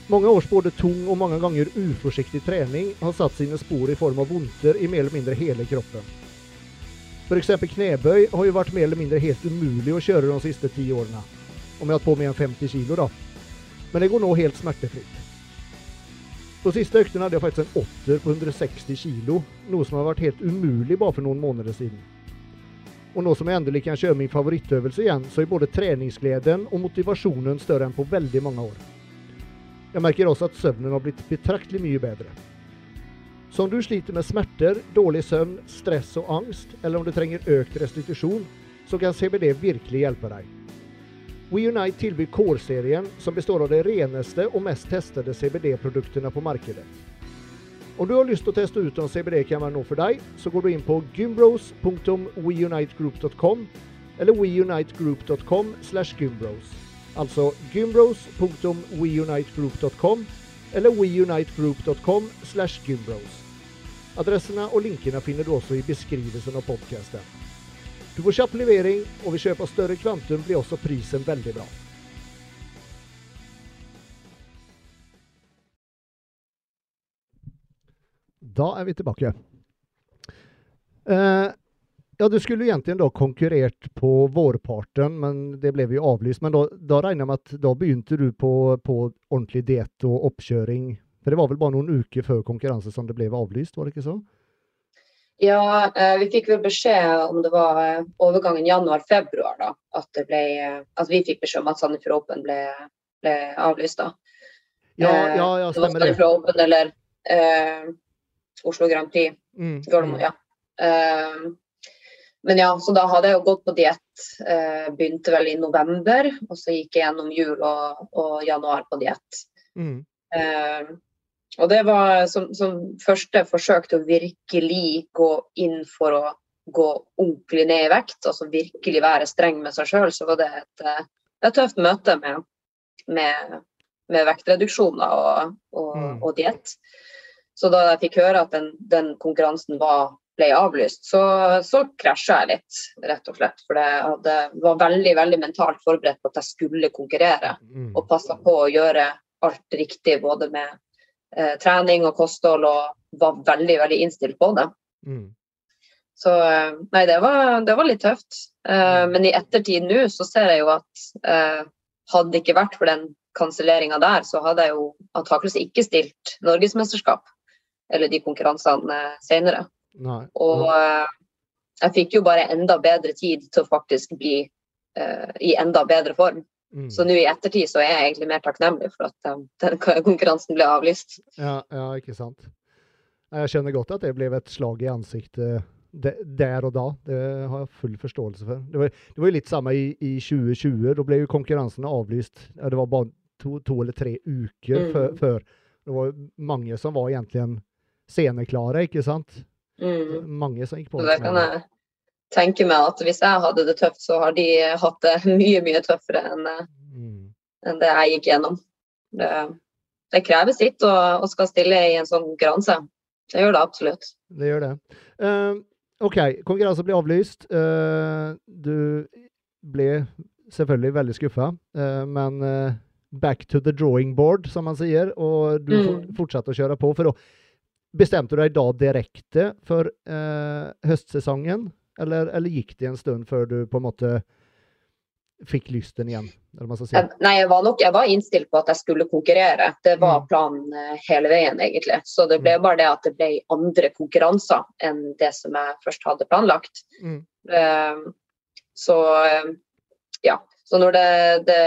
Mange års både tung og mange ganger uforsiktig trening har satt sine spor i form av vondter i mer eller mindre hele kroppen. F.eks. knebøy har jo vært mer eller mindre helt umulig å kjøre de siste ti årene. Om jeg har hatt på meg en 50 kilo, da. Men det går nå helt smertefritt. På siste økten hadde jeg faktisk en åtter på 160 kilo, noe som har vært helt umulig bare for noen måneder siden. Og nå som jeg endelig kan kjøre min favorittøvelse igjen, så er både treningsgleden og motivasjonen større enn på veldig mange år. Jeg merker også at søvnen har blitt betraktelig mye bedre. Så om du sliter med smerter, dårlig søvn, stress og angst, eller om du trenger økt restitusjon, så kan CBD virkelig hjelpe deg. WeUnite tilbyr Core-serien, som består av de reneste og mest testede CBD-produktene på markedet. Om du har lyst til å teste ut om CBD kan være noe for deg, så går du inn på gymbros.weunitegroup.com eller weunitegroup.com slash gymbros. Altså gymbros.weunitegroup.com eller weunitegroup.com slash gymbros. Adressene og linkene finner du også i beskrivelsen av podkasten. Du får kjapp levering, og ved kjøp av større kvantum blir også prisen veldig bra. Da er vi tilbake. Eh, Ja, du skulle egentlig da konkurrert på vårparten, men det ble jo avlyst. Men da, da regner jeg med at da begynte du på, på ordentlig diett og oppkjøring? For det var vel bare noen uker før konkurranse som det ble avlyst, var det ikke så? Ja, eh, vi fikk vel beskjed om det var eh, overgangen januar-februar, da. At, det ble, eh, at vi fikk beskjed om at Sandefjord Open ble, ble avlyst, da. Ja, ja, ja det var. Sandefjord Open eller eh, Oslo Grand Prix. Mm, Gardermoen, mm, ja. Eh, men ja, så da hadde jeg jo gått på diett. Eh, begynte vel i november, og så gikk jeg gjennom jul og, og januar på diett. mm, og det var som, som første forsøk til å virkelig gå inn for å gå ordentlig ned i vekt, altså virkelig være streng med seg sjøl, så var det et, eh, et tøft møte med, med, med vektreduksjoner og, og, Mm. og diett. Så da jeg fikk høre at den, den konkurransen var, ble avlyst, så, så krasja jeg litt, rett og slett. For jeg var veldig veldig mentalt forberedt på at jeg skulle konkurrere mm. og passa på å gjøre alt riktig både med eh, trening og kosthold, og var veldig, veldig innstilt på det. Mm. Så eh, nei, det var, det var litt tøft. Eh, men i ettertid nå så ser jeg jo at eh, hadde det ikke vært for den kanselleringa der, så hadde jeg jo antakeligvis ikke stilt norgesmesterskap eller de konkurransene senere. Nei. Og eh, jeg fikk jo bare enda bedre tid til å faktisk bli eh, i enda bedre form. Mm. Så nå i ettertid så er jeg egentlig mer takknemlig for at um, den konkurransen ble avlyst. Ja, ja, ikke sant. Jeg skjønner godt at det ble et slag i ansiktet de- der og da. Det har jeg full forståelse for. Det var, det var jo litt samme i, i 2020. Da ble jo konkurransen avlyst. Det var bare to, to eller tre uker Mm. før. Det var mange som var egentlig sceneklare, ikke sant? Mm. Mange som gikk på det kan smell. jeg tenke meg at hvis jeg hadde det tøft, så har de hatt det mye, mye tøffere enn eh, Mm. enn det jeg gikk gjennom. Det, det krever sitt å, å skal stille i en sånn konkurranse. Det gjør det absolutt. Det gjør det. Uh, OK, konkurransen ble avlyst. Uh, du ble selvfølgelig veldig skuffa, uh, men back to the drawing board, som man sier, og du Mm. fortsatte å kjøre på. For da bestemte du deg da direkte for eh, høstsesongen, eller, eller gikk det en stund før du på en måte fikk lysten igjen? Si. Jeg, nei, jeg var nok jeg var innstilt på at jeg skulle konkurrere. Det var Mm. planen eh, hele veien, egentlig. Så det ble bare det at det ble andre konkurranser enn det som jeg først hadde planlagt. Mm. Uh, så eh, ja. Så når det, det,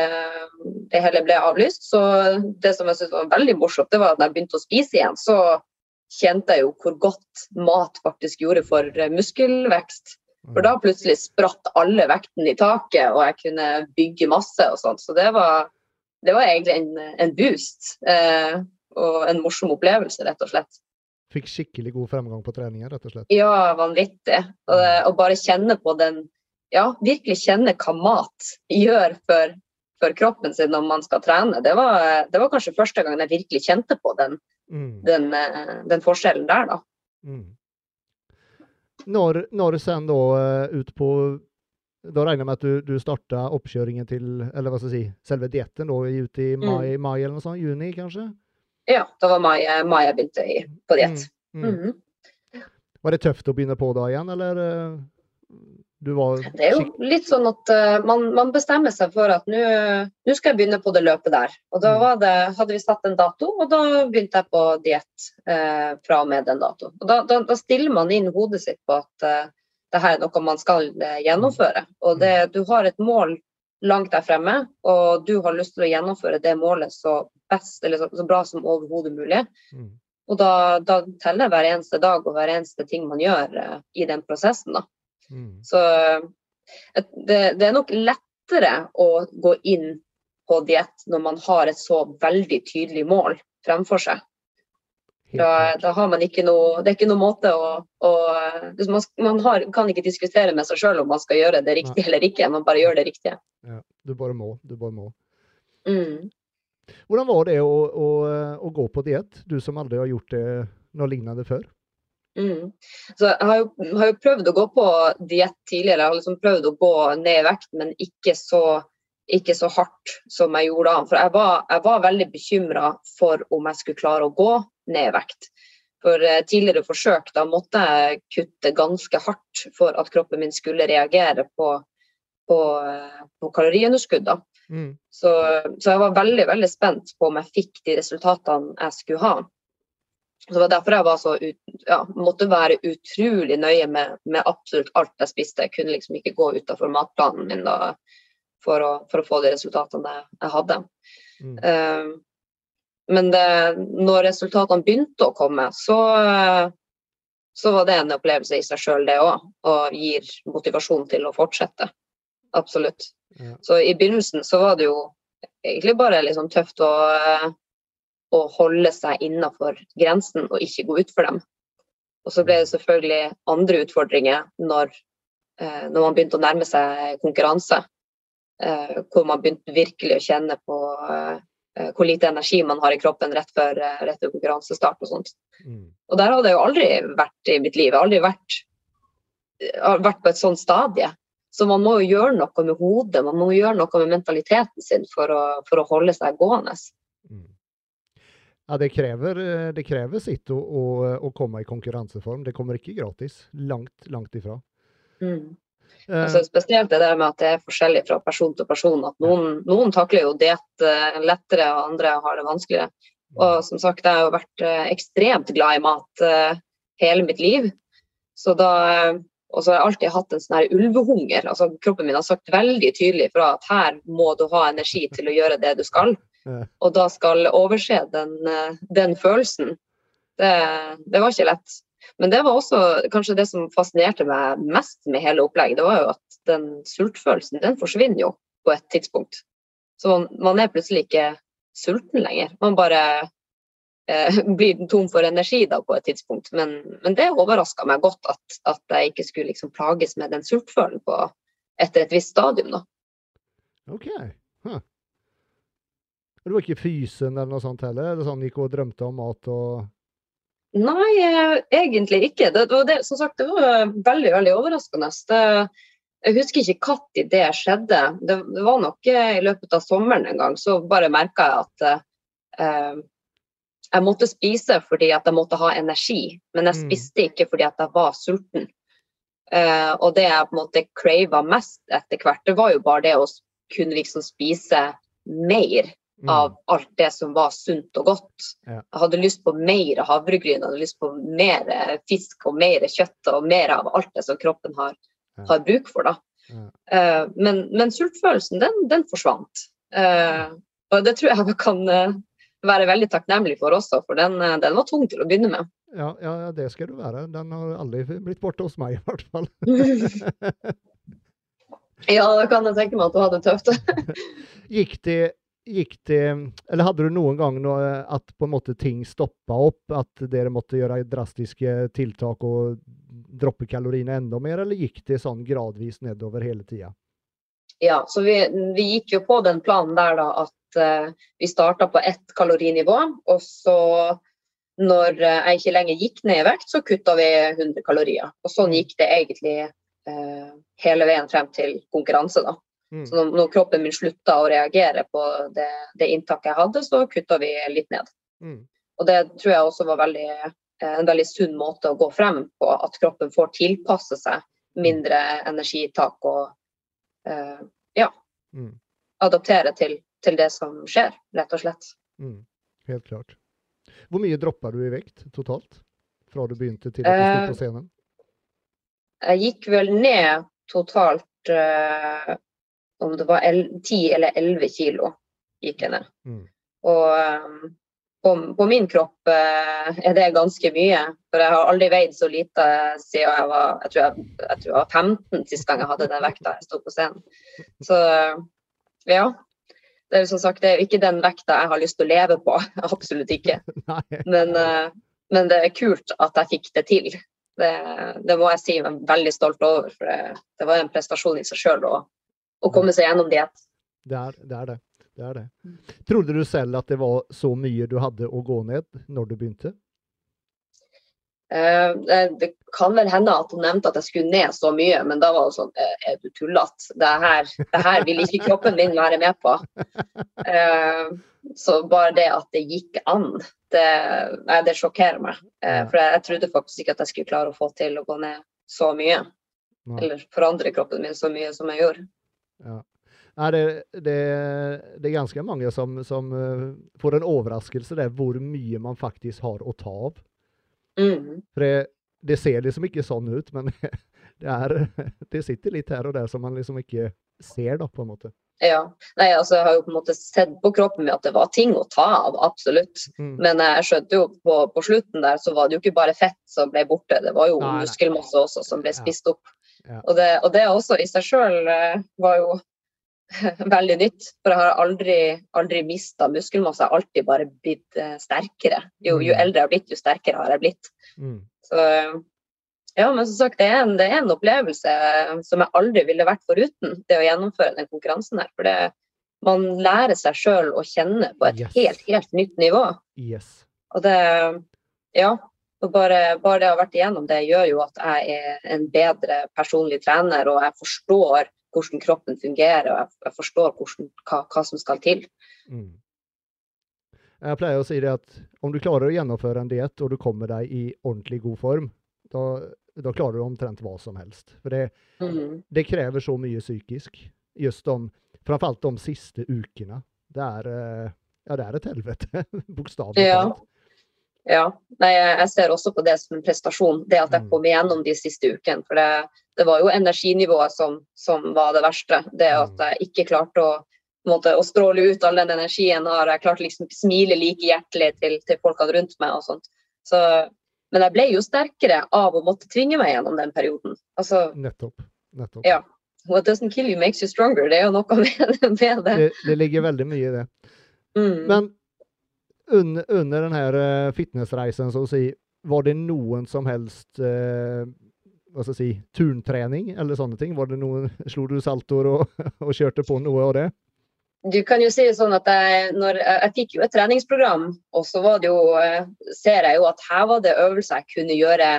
det hele ble avlyst, så det som jeg syntes var veldig morsomt, det var at når jeg begynte å spise igjen, så kjente jeg jo hvor godt mat faktisk gjorde for eh, muskelvekst. For da plutselig spratt alle vektene i taket, og jeg kunne bygge masse og sånt. Så det var, det var egentlig en, en boost. Eh, og en morsom opplevelse, rett og slett. Fikk skikkelig god fremgang på treninga, rett og slett. Ja, vanvittig. Og, og bare kjenne på den Ja, virkelig kjenne hva mat gjør for, for kroppen sin når man skal trene. Det var, det var kanskje første gang jeg virkelig kjente på den, Mm. den, eh, den forskjellen der, da. Mm. Når, når sen da eh, ut på Da regner jeg med at du, du starta oppkjøringen til Eller hva skal jeg si Selve dietten ute i mai, mai eller noe sånt? Juni, kanskje? Ja, det var mai, mai jeg begynte i, på diett. Mm. Mm. Mhm. Var det tøft å begynne på da igjen, eller eh, var Det er jo litt sånn at uh, man, man bestemmer seg for at nå skal jeg begynne på det løpet der. Og da Mm. var det, hadde vi satt en dato, og da begynte jeg på diett uh, fra og med den datoen. Og da, da, da stiller man inn hodet sitt på at uh, det her er noe man skal gjennomføre. Og det, du har et mål langt der fremme, og du har lyst til å gjennomføre det målet så best, eller så, så bra som overhodet mulig. Mm. Og da, da teller hver eneste dag og hver eneste ting man gjør i den prosessen. da. Mm. Så det, det er nok lettere å gå inn på diett når man har et så veldig tydelig mål fremfor seg. Da, da har man ikke noe Det er ikke noen måte å, å man, man har, kan ikke diskutere med seg sjøl om man skal gjøre det riktig eller ikke, man bare gjør det riktige. Ja, du bare må. Du bare må. Mm. Hvordan var det å, å, å gå på diett, du som aldri har gjort det noe lignende før? Mm. Så jeg har jo, har jo prøvd å gå på diett tidligere. Jeg har liksom prøvd å gå ned i vekt, men ikke så, ikke så hardt som jeg gjorde da. For jeg var, jeg var veldig bekymra for om jeg skulle klare å gå ned i vekt. For eh, tidligere forsøk da måtte jeg kutte ganske hardt for at kroppen min skulle reagere på, på, eh, på kaloriunderskudd. Mm. Så, så jeg var veldig veldig spent på om jeg fikk de resultatene jeg skulle ha. Så Det var derfor jeg var så ut, ja, måtte være utrolig nøye med, med absolutt alt jeg spiste. Jeg kunne liksom ikke gå utenfor matplanen min da, for, å, for å få de resultatene jeg, hadde. Mm. Uh, men det, når resultatene begynte å komme, så, så var det en opplevelse i seg sjøl, det òg. Og gir motivasjon til å fortsette. Absolutt. Ja. Så i begynnelsen så var det jo egentlig bare liksom tøft å, å holde seg innafor grensen og ikke gå utfor dem. Og så ble det selvfølgelig andre utfordringer når, eh, når man begynte å nærme seg konkurranse. Eh, hvor man begynte virkelig å kjenne på eh, hvor lite energi man har i kroppen rett før, rett før konkurransestart og sånt. Mm. Og der hadde jeg jo aldri vært i mitt liv. Jeg har aldri vært, vært på et sånt stadie. Så man må jo gjøre noe med hodet, man må gjøre noe med mentaliteten sin for å, for å holde seg gående. Mm. Ja, det krever, eh, det krever sitt å, å, å komme i konkurranseform. Det kommer ikke gratis. Langt, langt ifra. Mm. Altså, spesielt det der med at det er forskjellig fra person til person. At noen, noen takler jo diett eh, lettere, og andre har det vanskeligere. Og som sagt, jeg har jo vært ekstremt glad i mat hele mitt liv. Så da, og så har jeg alltid hatt en sånn her ulvehunger. altså Kroppen min har sagt veldig tydelig fra at her må du ha energi til å gjøre det du skal. Og da skal overse den, eh, den følelsen. Det, det var ikke lett. Men det var også kanskje det som fascinerte meg mest med hele opplegget. Det var jo at den sultfølelsen, den forsvinner jo på et tidspunkt. Så man, man er plutselig ikke sulten lenger. Man bare eh, blir tom for energi da på et tidspunkt. Men, men det overraska meg godt at, at jeg ikke skulle liksom plages med den sultfølelsen på, etter et visst stadium. da. OK. Huh. Du var ikke fysen eller noe sånt heller? Eller sånn gikk og drømte om mat og Nei, eh, egentlig ikke. Det, det, var det, som sagt, det var veldig veldig overraskende. Det, jeg husker ikke når det skjedde. Det, det var nok eh, i løpet av sommeren en gang. Så bare merka jeg at eh, jeg måtte spise fordi at jeg måtte ha energi. Men jeg Mm. spiste ikke fordi at jeg var sulten. Eh, og det jeg på en måte crava mest etter hvert, det var jo bare det å kunne liksom spise mer. Av alt det som var sunt og godt. Jeg hadde lyst på mer havregryn, jeg hadde lyst på mer eh, fisk og mer kjøtt og mer av alt det som kroppen har, har bruk for. Da. Eh, men, men sultfølelsen, den, den forsvant. Eh, og det tror jeg vi kan være veldig takknemlig for også, for den, den var tung til å begynne med. Ja, ja, ja, det skal du være. Den har aldri blitt borte hos meg, i hvert fall. ja, da kan jeg tenke meg at du hadde det tøft. Gikk det, gikk det Eller hadde du noen gang noe, at på en måte ting stoppa opp? At dere måtte gjøre drastiske tiltak og droppe kaloriene enda mer, eller gikk det sånn gradvis nedover hele tida? Ja, så vi, vi gikk jo på den planen der da at uh, vi starta på ett kalorinivå, og så når eh, jeg ikke lenger gikk ned i vekt, så kutta vi 100 kalorier. Og sånn gikk det egentlig uh, hele veien frem til konkurranse, da. Mm. Så når, kroppen min slutta å reagere på det, det inntaket jeg hadde, så kutta vi litt ned. Mm. Og det tror jeg også var veldig, eh, en veldig sunn måte å gå frem på, at kroppen får tilpasse seg mindre energitak og uh, ja, Mm. adaptere til, til det som skjer, rett og slett. Mm. Helt klart. Hvor mye droppa du i vekt totalt? Fra du begynte til at du sto Eh, på scenen? Jeg gikk vel ned totalt eh, om det var el- 10 eller 11 kilo gikk jeg ned. Mm. Og eh, på, på min kropp eh, er det ganske mye. For jeg har aldri veid så lite siden jeg var jeg tror jeg, jeg tror jeg var 15 sist gang jeg hadde den vekta jeg sto på scenen. Så eh, ja. Det er jo som sagt det er ikke den vekta jeg har lyst til å leve på. Absolutt ikke. Men, eh, men det er kult at jeg fikk det til. Det, det må jeg si jeg er veldig stolt over. For det, det var en prestasjon i seg sjøl å, å komme seg gjennom det. Det er det. Er det. det, er det. Trodde du selv at det var så mye du hadde å gå ned når du begynte? Uh, det, det kan vel hende at hun nevnte at jeg skulle ned så mye, men da var det sånn eh, Er du tullete? Det det her vil ikke kroppen min være med på. Uh, så bare det at det gikk an, det, nei, det sjokkerer meg. Eh, for jeg, jeg trodde faktisk ikke at jeg skulle klare å få til å gå ned så mye. Nei. Eller forandre kroppen min så mye som jeg gjorde. Ja. Nei, det, det, det er ganske mange som, som eh, får en overraskelse der hvor mye man faktisk har å ta av. Mm. For det, det ser liksom ikke sånn ut, men det, er, det sitter litt her og der som man liksom ikke ser, da, på en måte. Ja. Nei, altså, jeg har jo på en måte sett på kroppen min at det var ting å ta av, absolutt. Mm. Men jeg skjønte jo på, på slutten der, så var det jo ikke bare fett som ble borte, det var jo Nei, nei. muskelmasse også som ble spist opp. Ja. Og, det, og det også i seg sjøl var jo veldig nytt. For jeg har aldri, aldri mista muskelmasse, jeg har alltid bare blitt eh, sterkere. Jo, jo Mm. eldre jeg har blitt, jo sterkere har jeg blitt. Mm. Så ja, men som sagt, det er en, det er en opplevelse eh, som jeg aldri ville vært foruten, det å gjennomføre den konkurransen her. For det, man lærer seg sjøl å kjenne på et Yes. helt, helt nytt nivå. Yes. Og det Ja. Og bare, bare det å ha vært igjennom det, gjør jo at jeg er en bedre personlig trener, og jeg forstår hvordan kroppen fungerer, og jeg, jeg forstår hvordan, hva, hva som skal til. Mm. Jeg pleier å si det at om du klarer å gjennomføre en diett, og du kommer deg i ordentlig god form, da, da klarer du omtrent hva som helst. For det, mm. det krever så mye psykisk. Just de, framförallt de siste ukene. Det er, eh, ja, det er et helvete, bokstavelig talt. Ja. Nei, jeg ser også på det som en prestasjon, det at jeg Mm. kom igjennom de siste ukene. For det, det var jo energinivået som, som var det verste. Det at Mm. jeg ikke klarte å, måte, å stråle ut all den energien har. Jeg klarte liksom ikke smile like hjertelig til, til folkene rundt meg og sånt. Så, men jeg ble jo sterkere av å måtte tvinge meg gjennom den perioden. Altså, Nettopp. Nettopp. Ja. what doesn't kill you makes you stronger. Det er jo noe med, med det. Det, det ligger veldig mye i det. Mm. Men under, under den her eh, fitnessreisen, så si, var det noen som helst eh, hva skal jeg si, turntrening eller sånne ting? Var det noen, Slo du saltoer og, og kjørte på noe av det? Du kan jo si sånn at jeg, når, jeg, fikk jo et treningsprogram, og så var det jo, eh, ser jeg jo at her var det øvelser jeg kunne gjøre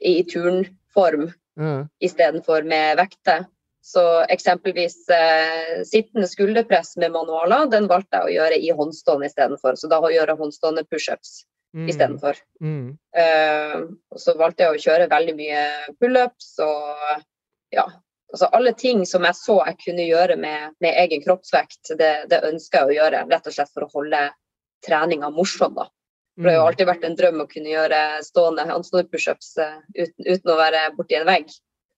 i, i turnform Ja. istedenfor med vekter. Så eksempelvis eh, sittende skulderpress med manualer, den valgte jeg å gjøre i håndstående istedenfor. Så da å gjøre håndstående pushups Mm. istedenfor. Mm. Eh, så valgte jeg å kjøre veldig mye pullups og ja. Altså alle ting som jeg så jeg kunne gjøre med, med egen kroppsvekt, det, det ønsker jeg å gjøre. Rett og slett for å holde treninga morsom, da. For det har jo Mm. alltid vært en drøm å kunne gjøre stående håndstående pushups eh, uten, uten å være borti en vegg.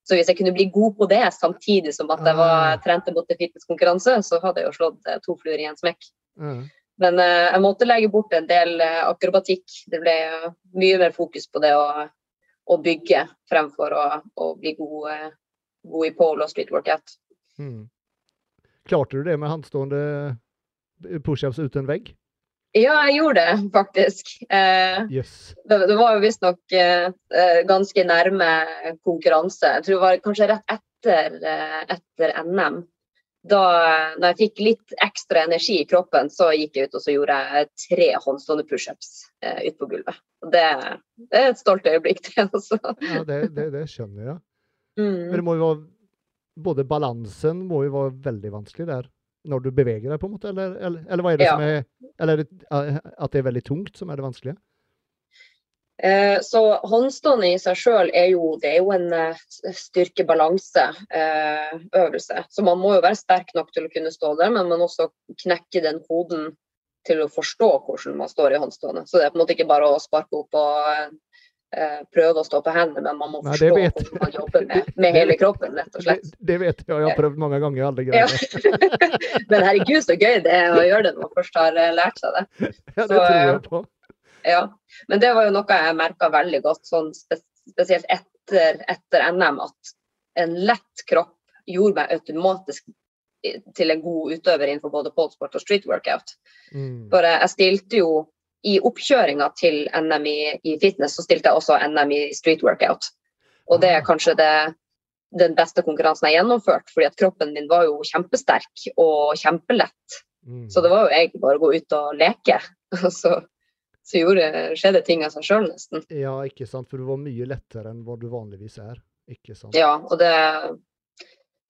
Så hvis jeg kunne bli god på det samtidig som at jeg var, Ah. trente mot en fitnesskonkurranse, så hadde jeg jo slått eh, to fluer i en smekk. Mm. Men uh, jeg måtte legge bort en del uh, akrobatikk. Det ble uh, mye mer fokus på det å, å bygge fremfor å, å bli god, god i pole og street workout. Mm. Klarte du det med handstående pushups uten vegg? Ja, jeg gjorde det faktisk. Eh, Yes. det, det var jo visstnok eh, ganske nærme konkurranse. Jeg tror det var kanskje rett etter, eh, etter NM. Da når jeg fikk litt ekstra energi i kroppen, så gikk jeg ut og så gjorde jeg tre håndstående pushups eh, ute på gulvet. Det, det er et stolt øyeblikk, det også. Ja, det, det, det skjønner jeg. Men Mm. det må jo være Både balansen må jo være veldig vanskelig der, når du beveger deg, på en måte? Eller, eller, eller hva er det Ja. som er Eller er det eh, at det er veldig tungt som er det vanskelige? Eh, så håndstående i seg sjøl er jo, det er jo en eh, styrkebalanseøvelse. så man må jo være sterk nok til å kunne stå der, men man må også knekke den koden til å forstå hvordan man står i håndstående. Så det er på en måte ikke bare å sparke opp og prøve å stå på hendene, men man må forstå Nei, hvordan man jobber med, med hele kroppen, rett og slett. det vet jeg, jeg har prøvd mange ganger. Har aldri Ja. Men herregud, så gøy det er å gjøre det når man først har eh, lært seg det. Ja, Så, det tror eh, jeg på. Ja, men det var jo noe jeg merka veldig godt, sånn spesielt etter, etter NM, at en lett kropp gjorde meg automatisk til en god utøver innenfor både polsport og street workout. Mm. For jeg stilte jo i oppkjøringa til NM i, fitness, så stilte jeg også NM i street workout. Og det Ah. er kanskje det, den beste konkurransen jeg har gjennomført, fordi at kroppen min var jo kjempesterk og kjempelett. Mm. Så det var jo egentlig bare å gå ut og leke. Så, så gjorde, skjedde ting av seg sjøl, nesten. Ja, ikke sant. For du var mye lettere enn hva du vanligvis er. Ikke sant. Ja, og det,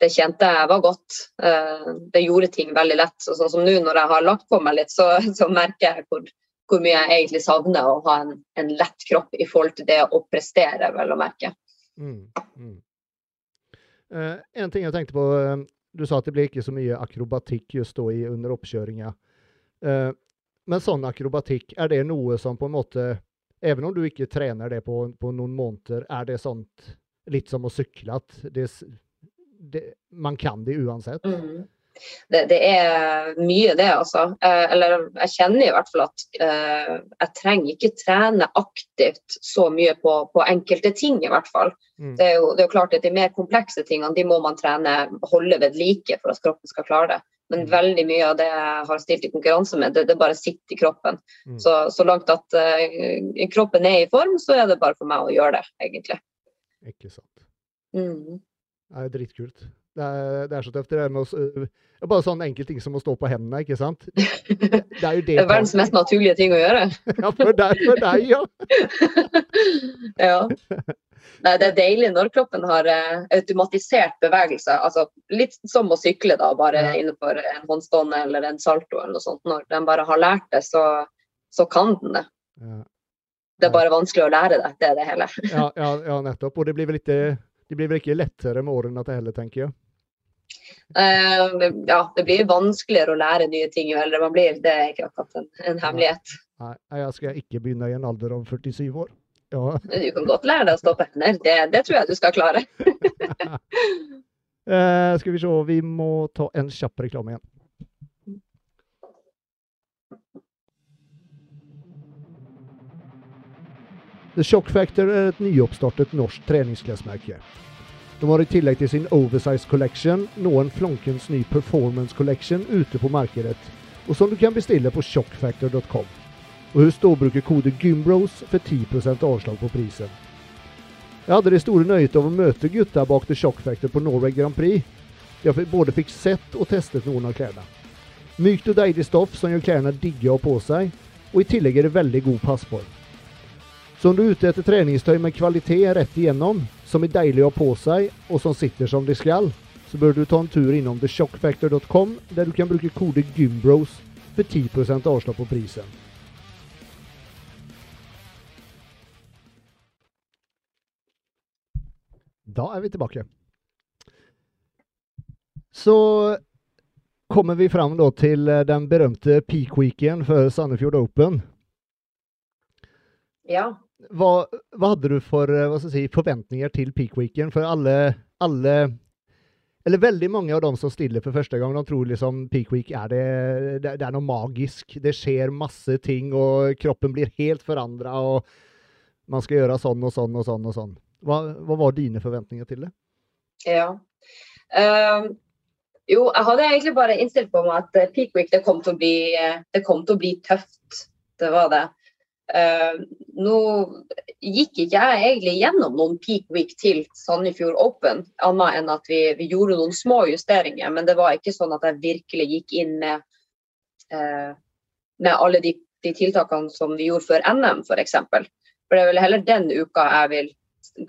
det kjente jeg var godt. Eh, det gjorde ting veldig lett. Så sånn som nå når jeg har lagt på meg litt, så, så merker jeg hvor, hvor, mye jeg egentlig savner å ha en, en, lett kropp i forhold til det å prestere, vel å merke. Mm, mm. Eh, en ting jeg tenkte på, uh, du sa at det blir ikke så mye akrobatikk just da i, under oppkjøringa. Eh, men sånn akrobatikk, er det noe som på en måte Even om du ikke trener det på, på noen måneder, er det sånt litt som å sykle at det, det, man kan det uansett? Mm. Det, det, er mye, det, altså. Eh, eller jeg kjenner i hvert fall at eh, jeg trenger ikke trene aktivt så mye på, på enkelte ting, i hvert fall. Mm. Det, er jo, det, er jo, klart at de mer komplekse tingene de må man trene, holde ved like for at kroppen skal klare det. Men mm. veldig mye av det jeg har stilt i konkurranse med, det, det bare sitter i kroppen. Mm. Så, så, langt at uh, kroppen er i form, så er det bare for meg å gjøre det, egentlig. Ikke sant. Mm. Det er dritkult. Det er, det er, så tøft. Det er, å, er bare sånn enkel ting som å stå på hendene, ikke sant? Det, er jo det, er verdens mest naturlige ting å gjøre. ja, for deg, for deg ja. ja. Nei, det er deilig når kroppen har uh, automatisert bevegelse. Altså, litt som å sykle, da, bare ja. innenfor en håndstående eller en salto eller noe sånt. Når den bare har lært det, så, så kan den det. Ja. Det er bare vanskelig å lære det. Det er det hele. ja, ja, ja, nettopp. Og det blir vel ikke, det blir vel ikke lettere med årene til heller, tenker jeg. Uh, ja, det blir vanskeligere å lære nye ting jo eldre man blir. Det er ikke akkurat en, en hemmelighet. Nei, jeg skal ikke begynne i en alder av 47 år. Ja. Du kan godt lære deg å stå på hender. Det, det tror jeg du skal klare. uh, skal vi se, vi må ta en kjapp reklame igjen. The Shock Factor er et nyoppstartet norsk treningsklesmerke. De har i tillegg til sin Oversize Collection nå en flankens ny Performance Collection ute på markedet, og som du kan bestille på shockfactor.com. Og husk da å kode GYMBROS for 10 avslag på prisen. Jeg hadde det store nøyet av å møte gutta bak The Shock Factor på Norway Grand Prix. Jeg både fikk sett og testet noen av klærne. Mykt og deilig stoff som gjør klærne digge å ha på seg, og i tillegg er det veldig god passform. Så om du er ute etter treningstøy med kvalitet rett igjennom, som er deilig å ha på seg, og som sitter som det skal, så bør du ta en tur innom theshockfactor.com, der du kan bruke kode GYMBROS for 10% avslag på prisen. Da er vi tilbake. Så kommer vi fram til eh, den berømte peak-weeken for Sandefjord Open. Ja. Hva, hva hadde du for eh, si, forventninger til peak-weeken? For alle, alle, eller veldig mange av dem som stiller for første gang, de tror liksom peak week er det, det, det er noe magisk. Det skjer masse ting, og kroppen blir helt forandra, og man skal gjøre sånn og sånn og sånn og sånn. Hva, hva var dine forventninger til det? Ja. Um, jo, jeg hadde egentlig bare innstilt på meg at eh, peak week det kom til å bli, det kom til å bli tøft. Det var det. Uh, nå gikk ikke jeg egentlig gjennom noen peak week til Sandefjord Open, annet enn at vi, vi, gjorde noen små justeringer. Men det var ikke sånn at jeg virkelig gikk inn med, uh, med alle de, de, tiltakene som vi gjorde før NM, f.eks. For, for det er vel heller den uka jeg vil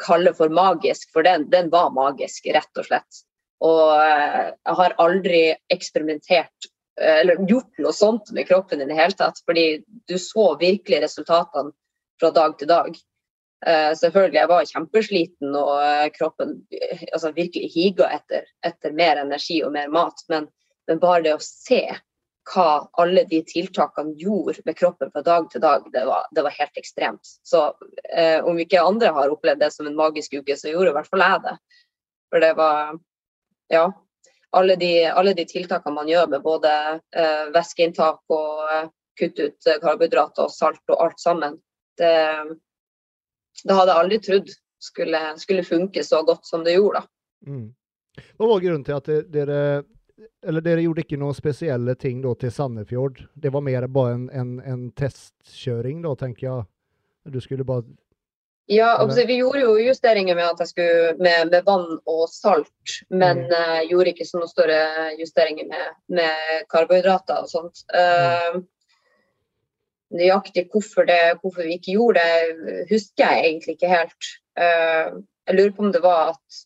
kalle for magisk, for den, den var magisk, rett og slett. Og uh, jeg har aldri eksperimentert eller gjort noe sånt med kroppen i det hele tatt. Fordi du så virkelig resultatene fra dag til dag. Uh, selvfølgelig, jeg var kjempesliten og uh, kroppen altså, virkelig higa etter, etter, mer energi og mer mat. Men, men, bare det å se hva alle de tiltakene gjorde med kroppen fra dag til dag, det var, det var helt ekstremt. Så uh, om ikke andre har opplevd det som en magisk uke, så gjorde i hvert fall jeg det. For det var Ja. Alle de, alle de tiltakene man gjør med både eh, væskeinntak og eh, kutte ut eh, karbohydrater og salt og alt sammen, det, det hadde jeg aldri trodd skulle, skulle, funke så godt som det gjorde. da. Mm. Hva var grunnen til at dere eller dere gjorde ikke noen spesielle ting da til Sandefjord? Det var mer bare en, en, en testkjøring da, tenker jeg? Du skulle bare ja, altså, vi gjorde jo justeringer med, at jeg skulle, med, med vann og salt, men mm. uh, gjorde ikke sånne større justeringer med, med karbohydrater og sånt. Uh, nøyaktig hvorfor, det, hvorfor, vi ikke gjorde det, husker jeg egentlig ikke helt. Uh, jeg lurer på om det var at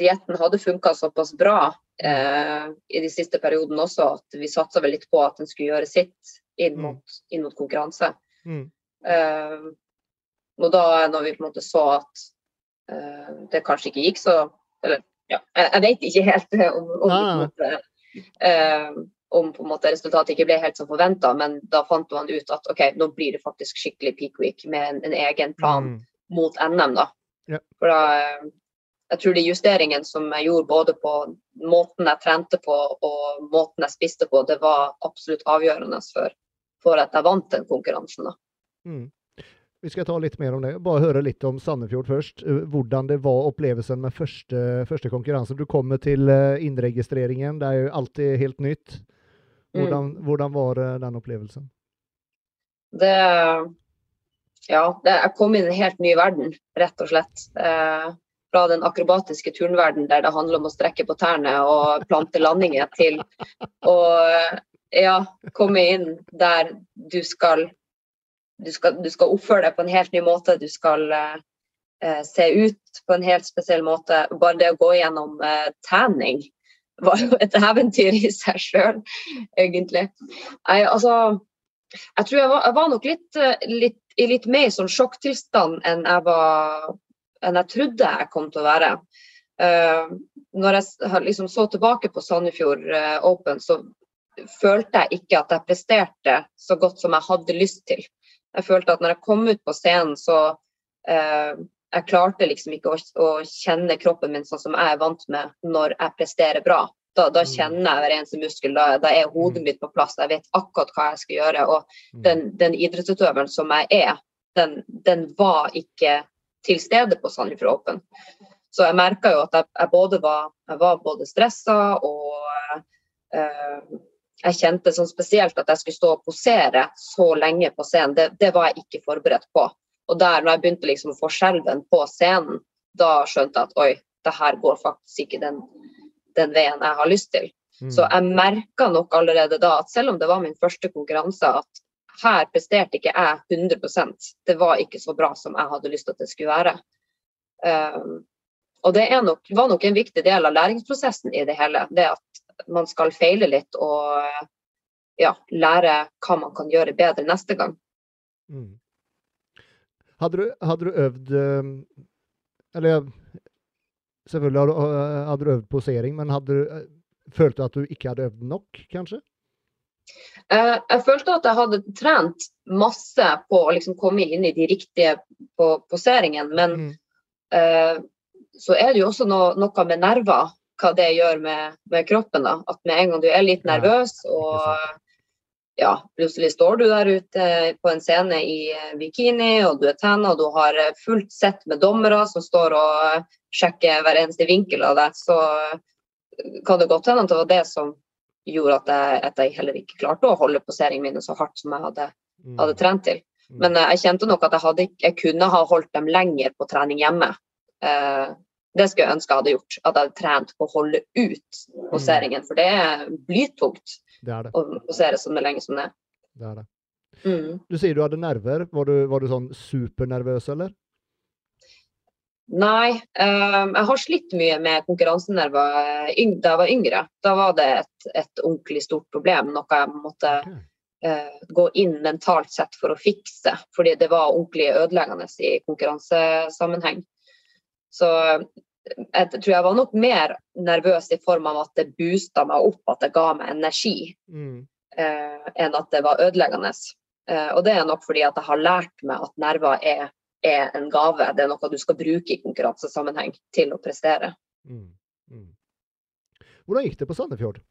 dietten hadde funka såpass bra i de siste periodene også, at vi satsa vel litt på at den skulle gjøre sitt inn mm. mot, inn mot konkurranse. Mm. Uh, og da når vi på en måte så at det kanskje ikke gikk så Eller ja, jeg, jeg vet ikke helt om, om, om, om på en måte resultatet ikke ble helt som forventa, men da fant man ut at OK, nå blir det faktisk skikkelig peak week med en, en egen plan mm. mot NM, da. Ja. For da eh, Jeg tror de justeringene som jeg gjorde både på måten jeg trente på og måten jeg spiste på, det var absolutt avgjørende for, for at jeg vant den konkurransen, da. Mm. Vi skal ta litt mer om det. Bare høre litt om Sandefjord først. Eh, hvordan det var opplevelsen med første, første konkurranse. Du kommer til eh, innregistreringen. Det er jo alltid helt nytt. Hvordan, mm. hvordan var den opplevelsen? Det Ja, det, jeg kom inn i en helt ny verden, rett og slett. Eh, fra den akrobatiske turnverden der det handler om å strekke på tærne og plante landinger, til å ja, komme inn der du skal, du skal, du skal oppføre deg på en helt ny måte. Du skal eh, se ut på en helt spesiell måte. Bare det å gå gjennom eh, tanning var jo et eventyr i seg sjøl, egentlig. Jeg, altså, jeg tror jeg var, jeg var nok litt, litt, i litt mer sånn sjokktilstand enn jeg, var, enn jeg trodde jeg kom til å være. Uh, når jeg liksom så tilbake på Sandefjord uh, Open, så følte jeg ikke at jeg presterte så godt som jeg hadde lyst til. Jeg følte at når jeg kom ut på scenen, så eh, jeg klarte liksom ikke å, å, kjenne kroppen min sånn som jeg er vant med når jeg presterer bra. Da, da mm. kjenner jeg hver eneste muskel, da, da, er hodet mm. mitt på plass, jeg vet akkurat hva jeg skal gjøre. Og mm. den, den idrettsutøveren som jeg er, den, den, var ikke til stede på Sandefjord Open. Så jeg merka jo at jeg, jeg, både var, jeg var både stressa og uh, jeg kjente sånn spesielt at jeg skulle stå og posere så lenge på scenen. Det, det var jeg ikke forberedt på. Og der, når jeg begynte liksom å få skjelven på scenen, da skjønte jeg at oi, det her går faktisk ikke den, den veien jeg har lyst til. Mm. Så jeg merka nok allerede da at selv om det var min første konkurranse, at her presterte ikke jeg 100% Det var ikke så bra som jeg hadde lyst til at det skulle være. Um, og det nok, var nok en viktig del av læringsprosessen i det hele. Det at man skal feile litt og ja, lære hva man kan gjøre bedre neste gang. Mm. Hadde du, hadde du øvd ehm, Eller selvfølgelig hadde, eh, hadde du øvd posering, men hadde du, eh, følte du at du ikke hadde øvd nok, kanskje? Uh, jeg følte at jeg hadde trent masse på å liksom komme inn i de riktige på poseringen, men mm. så er det jo også no, noe med nerver, hva det gjør med, med, kroppen. da, At med en gang du er litt nervøs og ja, plutselig står du der ute på en scene i eh, bikini, og du er tenna, og du har eh, fullt sett med dommere som står og eh, sjekker hver eneste vinkel av deg, så kan det godt hende at det var det som gjorde at jeg, at jeg, heller ikke klarte å holde poseringene mine så hardt som jeg hadde, mm. hadde trent til. Mm. Men jeg kjente nok at jeg, hadde, jeg, kunne ha holdt dem lenger på trening hjemme. Eh, det skulle jeg ønske jeg hadde gjort. At jeg hadde trent på å holde ut poseringen. For det er blytungt det er det. å posere så lenge som det. Det er det. Mm. Du sier du hadde nerver. Var du, var du sånn supernervøs, eller? Nei, um, jeg har slitt mye med konkurransenerver eh, da jeg var yngre. Da var det et, et ordentlig stort problem, noe jeg måtte okay. uh, gå inn mentalt sett for å fikse. Fordi det var ordentlig ødeleggende i konkurransesammenheng. Så jeg tror jeg var nok mer nervøs i form av at det boosta meg opp, at det ga meg energi, mm. eh, enn at det var ødeleggende. Eh, og det er nok fordi at jeg har lært meg at nerver er, er, en gave. Det er noe du skal bruke i konkurransesammenheng til å prestere. Mm. Mm. Hvordan gikk det på Sandefjord?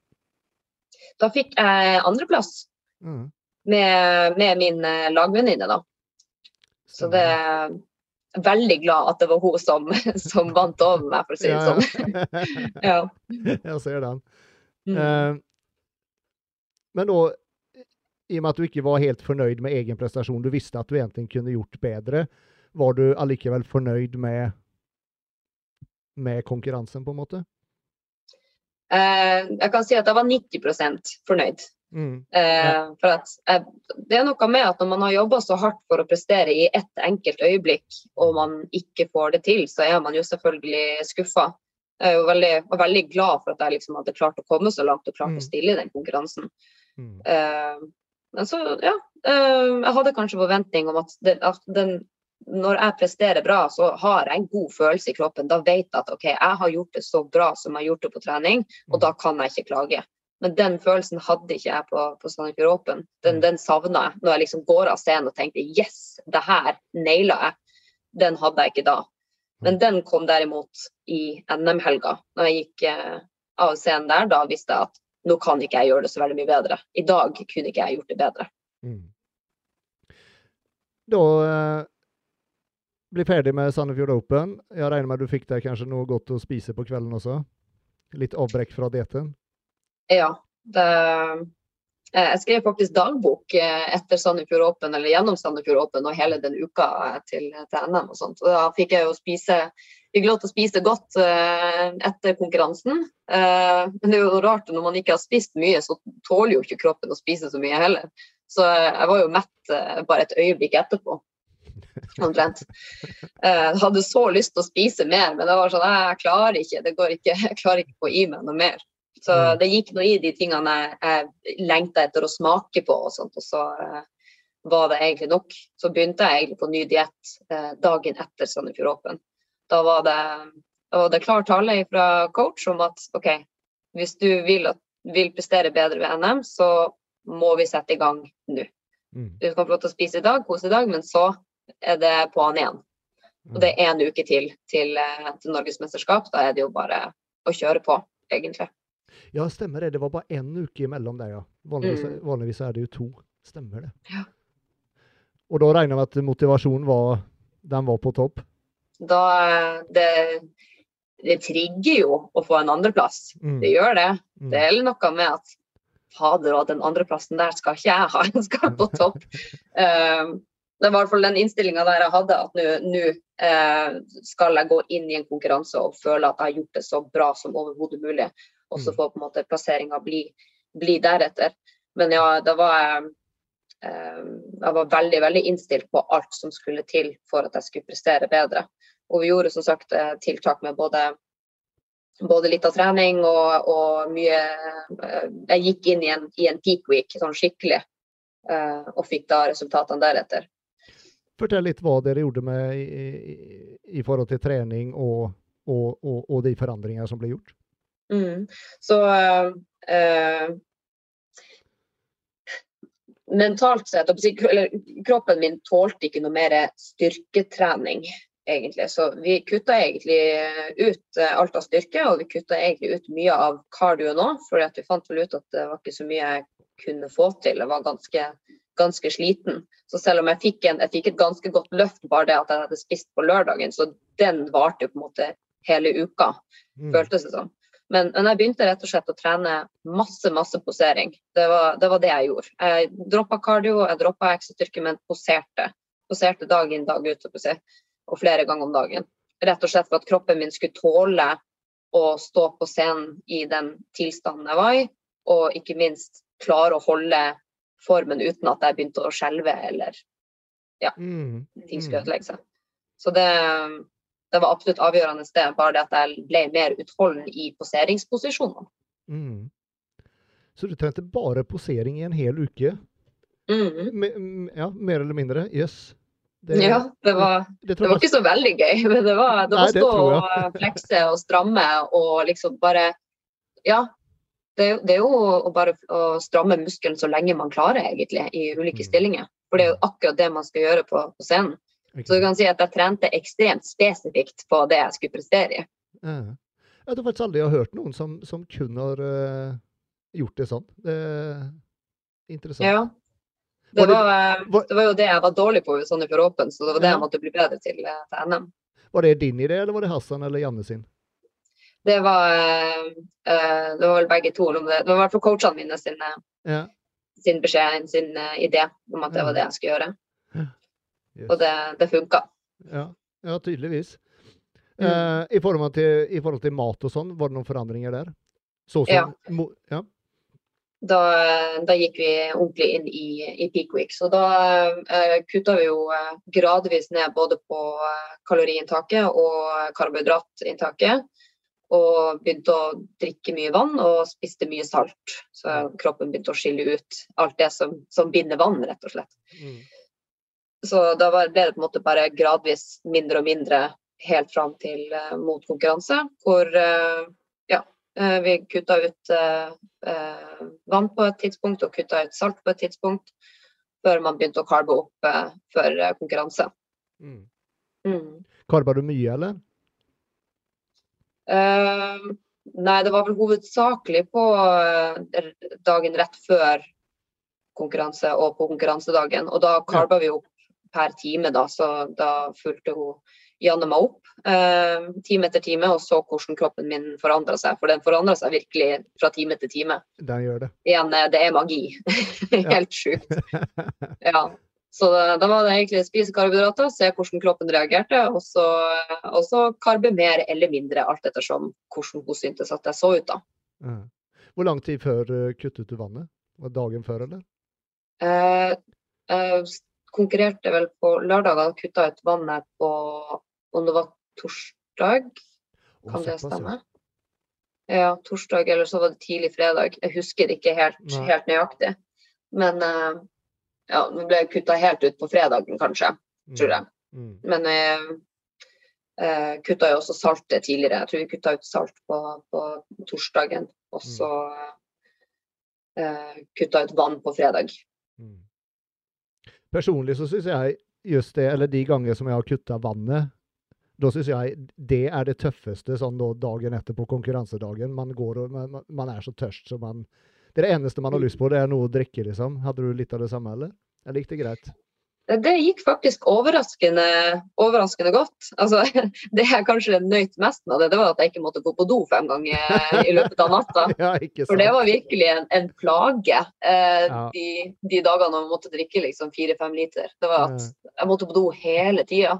Da fikk jeg andreplass mm. med, med min eh, lagvenninne, da. Så det veldig glad at det var hun som, som vant over meg, for å si det sånn. ja. Jeg ser den. Mm. Eh, men da, i og med at du ikke var helt fornøyd med egen prestasjon, du visste at du egentlig kunne gjort bedre, var du allikevel fornøyd med, med konkurransen, på en måte? Eh, jeg kan si at jeg var 90% fornøyd. Mm. Eh, for at jeg, det er noe med at når man har jobba så hardt for å prestere i ett enkelt øyeblikk, og man ikke får det til, så er man jo selvfølgelig skuffa. Jeg er jo veldig, veldig glad for at jeg liksom hadde klart å komme så langt og klart Mm. å stille i den konkurransen. Mm. Eh, men så, ja. eh, jeg hadde kanskje forventning om at, den, at den, når jeg presterer bra, så har jeg en god følelse i kroppen. Da vet jeg at OK, jeg har gjort det så bra som jeg har gjort det på trening, og da kan jeg ikke klage. Men den følelsen hadde ikke jeg på, på Sandefjord Open. Den, Mm. den savna jeg når jeg liksom går av scenen og tenkte yes, det her naila jeg. Den hadde jeg ikke da. Men den kom derimot i NM-helga. Når jeg gikk eh, av scenen der, da visste jeg at nå kan ikke jeg gjøre det så veldig mye bedre. I dag kunne ikke jeg gjort det bedre. Mm. Da eh, bli ferdig med Sandefjord Open. Jeg regner med at du fikk deg kanskje noe godt å spise på kvelden også? Litt avbrekk fra dietten? Ja. Det, eh, jeg skrev faktisk dagbok eh, etter Sandefjord Åpen, eller gjennom Sandefjord Åpen og hele den uka eh, til, til NM og sånt. Og da fikk jeg jo spise fikk lov til å spise godt etter konkurransen. Men det er jo rart når man ikke har spist mye, så tåler jo ikke kroppen å spise så mye heller. Så jeg var jo mett bare et øyeblikk etterpå. Omtrent. Jeg hadde så lyst til å spise mer, men det var sånn jeg klarer ikke. Det går ikke. Jeg klarer ikke å få meg noe mer. Så Mm. det gikk noe i de tingene jeg, jeg lengta etter å smake på, og sånt, og så uh, var det egentlig nok. Så begynte jeg egentlig på ny diett uh, dagen etter Sandefjord Åpen. Da var det, da var det klar tale fra coach om at OK, hvis du vil, at, vil prestere bedre ved NM, så må vi sette i gang nå. Mm. Du kan få lov til å spise i dag, kose i dag, men så er det på'n igjen. Og det er én uke til til, eh, til norgesmesterskap. Da er det jo bare å kjøre på, egentlig. Ja, stemmer det. Det var bare én uke imellom der, ja. Vanligvis, Mm. vanligvis er det jo to. Stemmer det. Ja. Og da regner jeg med at motivasjonen var, den var på topp? Da det, det trigger jo å få en andreplass. Mm. Det gjør det. Mm. Det er noe med at fader, og den andreplassen der skal ikke jeg ha, jeg skal på topp. Um, det var i hvert fall den innstillinga der jeg hadde, at nå eh, skal jeg gå inn i en konkurranse og føle at jeg har gjort det så bra som overhodet mulig. Og så Mm. får på en måte plasseringa bli, bli deretter. Men ja, da var jeg eh, Jeg var veldig, veldig innstilt på alt som skulle til for at jeg skulle prestere bedre. Og vi gjorde som sagt eh, tiltak med både både litt av trening og, og mye eh, Jeg gikk inn i en, i en peak week sånn skikkelig, og fikk da resultatene deretter. Fortell litt hva dere gjorde med i, i, i forhold til trening og, og, og, de forandringer som ble gjort. Mm. Så eh, mentalt sett, eller kroppen min tålte ikke noe mer styrketrening, egentlig. Så vi kutta egentlig ut eh, alt av styrke, og vi kutta egentlig ut mye av cardio nå, for vi fant vel ut at det var ikke så mye jeg kunne få til. Jeg var ganske, ganske sliten. Så selv om jeg fikk, en, jeg fikk et ganske godt løft bare det at jeg hadde spist på lørdagen, så den varte jo på en måte hele uka, Mm. føltes det som. Men, men jeg begynte rett og slett å trene masse, masse posering. Det var det, var det jeg gjorde. Jeg droppa cardio, jeg droppa heksetyrke, men poserte. Poserte dag inn, dag ut, og flere ganger om dagen. Rett og slett for at kroppen min skulle tåle å stå på scenen i den tilstanden jeg var i, og ikke minst klare å holde formen uten at jeg begynte å skjelve eller Mm. ting skulle ødelegge seg. Så det, det var absolutt avgjørende det, bare det at jeg ble mer utholden i poseringsposisjonene. Mm. Så du trente bare posering i en hel uke? Mm. Me, ja, mer eller mindre? Yes. Det, Ja, det var, det det var ikke så veldig gøy, men det var, det Nei, var det stå og flekse og stramme og liksom bare Ja. Det er jo å bare å stramme muskelen så lenge man klarer, egentlig, i ulike Mm. stillinger. For det er jo akkurat det man skal gjøre på, på scenen. Så du kan si at jeg trente ekstremt spesifikt på det jeg skulle prestere i. Ja. Jeg tror faktisk aldri hørt noen som, som kun har uh, gjort det sånn. Det er interessant. Ja. Det var, eh, var- det var jo det jeg var dårlig på i Sandefjord Open, så det var det Ja. jeg måtte bli bedre til eh, til NM. Var det din idé, eller var det Hassan eller Janne sin? Det var, eh, det var vel begge to. om Det Det var i hvert fall coachene mine sin, Ja. sin beskjed, sin uh, idé om at det var det jeg skulle gjøre. Yes. Og det, det funka. Ja, ja tydeligvis. Mm. Eh, i, forhold til, I forhold til mat og sånn, var det noen forandringer der? Så som, Ja. Mo, ja. da, da, gikk vi ordentlig inn i, i peak week. Så da eh, kutta vi jo eh, gradvis ned både på eh, kaloriinntaket og karbohydratinntaket. Og begynte å drikke mye vann og spiste mye salt. Så kroppen begynte å skille ut alt det som, som binder vann, rett og slett. Mm. Så da ble det på en måte bare gradvis mindre og mindre helt fram til uh, mot konkurranse, hvor uh, Eh, vi kutta ut eh, eh, vann på et tidspunkt og kutta ut salt på et tidspunkt, før man begynte å karbe opp for konkurranse. Mm. Mm. Karba du mye, eller? Uh, nei, det var vel hovedsakelig på dagen rett før konkurranse og på konkurransedagen. Og da karba ja. vi opp per time, da, så da fulgte hun Janne meg opp eh, time etter time og så hvordan kroppen min forandra seg. For den forandra seg virkelig fra time til time. Den gjør det. Igjen, eh, det er magi. Helt sjukt. Ja. Så da var det egentlig spise karbohydrater, se hvordan kroppen reagerte, og så, og så karbe mer eller mindre, alt ettersom hvordan hun syntes at jeg så ut. da. Hvor lang tid før uh, kuttet du vannet? Var det dagen før, eller? Eh, eh, konkurrerte vel på lørdag og kutta ut vannet på om det var torsdag. Kan det stemme? Ja, torsdag, eller så var det tidlig fredag. Jeg husker det ikke helt, helt nøyaktig. Men uh, ja, det ble kutta helt ut på fredagen, kanskje. Tror jeg. Mm. mm. Men jeg uh, eh, kutta jo også saltet tidligere. Jeg tror vi kutta ut salt på, på torsdagen. Og så eh, kutta ut vann på fredag. Personlig så syns jeg just det, eller de ganger som jeg har kutta vannet da syns jeg det er det tøffeste sånn da, dagen etter på konkurransedagen. Man, går og, man, man er så tørst så man Det er det eneste man har lyst på, det er noe å drikke, liksom. Hadde du litt av det samme, eller? Gikk det greit? Det gikk faktisk overraskende, overraskende godt. Altså, det jeg kanskje nøyt mest med det, det var at jeg ikke måtte gå på do fem ganger i løpet av natta. ja, For det var virkelig en, en plage eh, ja. de, de, dagene man måtte drikke liksom fire-fem liter. Det var at jeg måtte på do hele tida.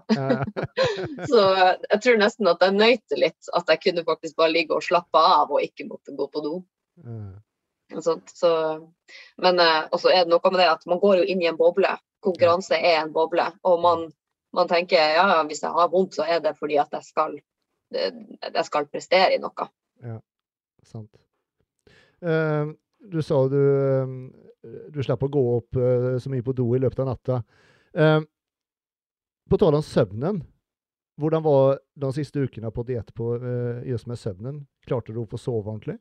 så jeg tror nesten at jeg nøyte litt at jeg kunne faktisk bare ligge og slappe av og ikke måtte gå på do. Sånt, så, men eh, også er det noe med det at man går jo inn i en boble konkurranse er en boble. Og man, man, tenker ja, hvis jeg har vondt, så er det fordi at jeg skal, jeg skal prestere i noe. Ja, sant. Uh, du sa du, du slapp å gå opp uh, så mye på do i løpet av natta. Uh, på tale om søvnen, hvordan var de siste ukene på diett på just med søvnen? Klarte du å få sove ordentlig?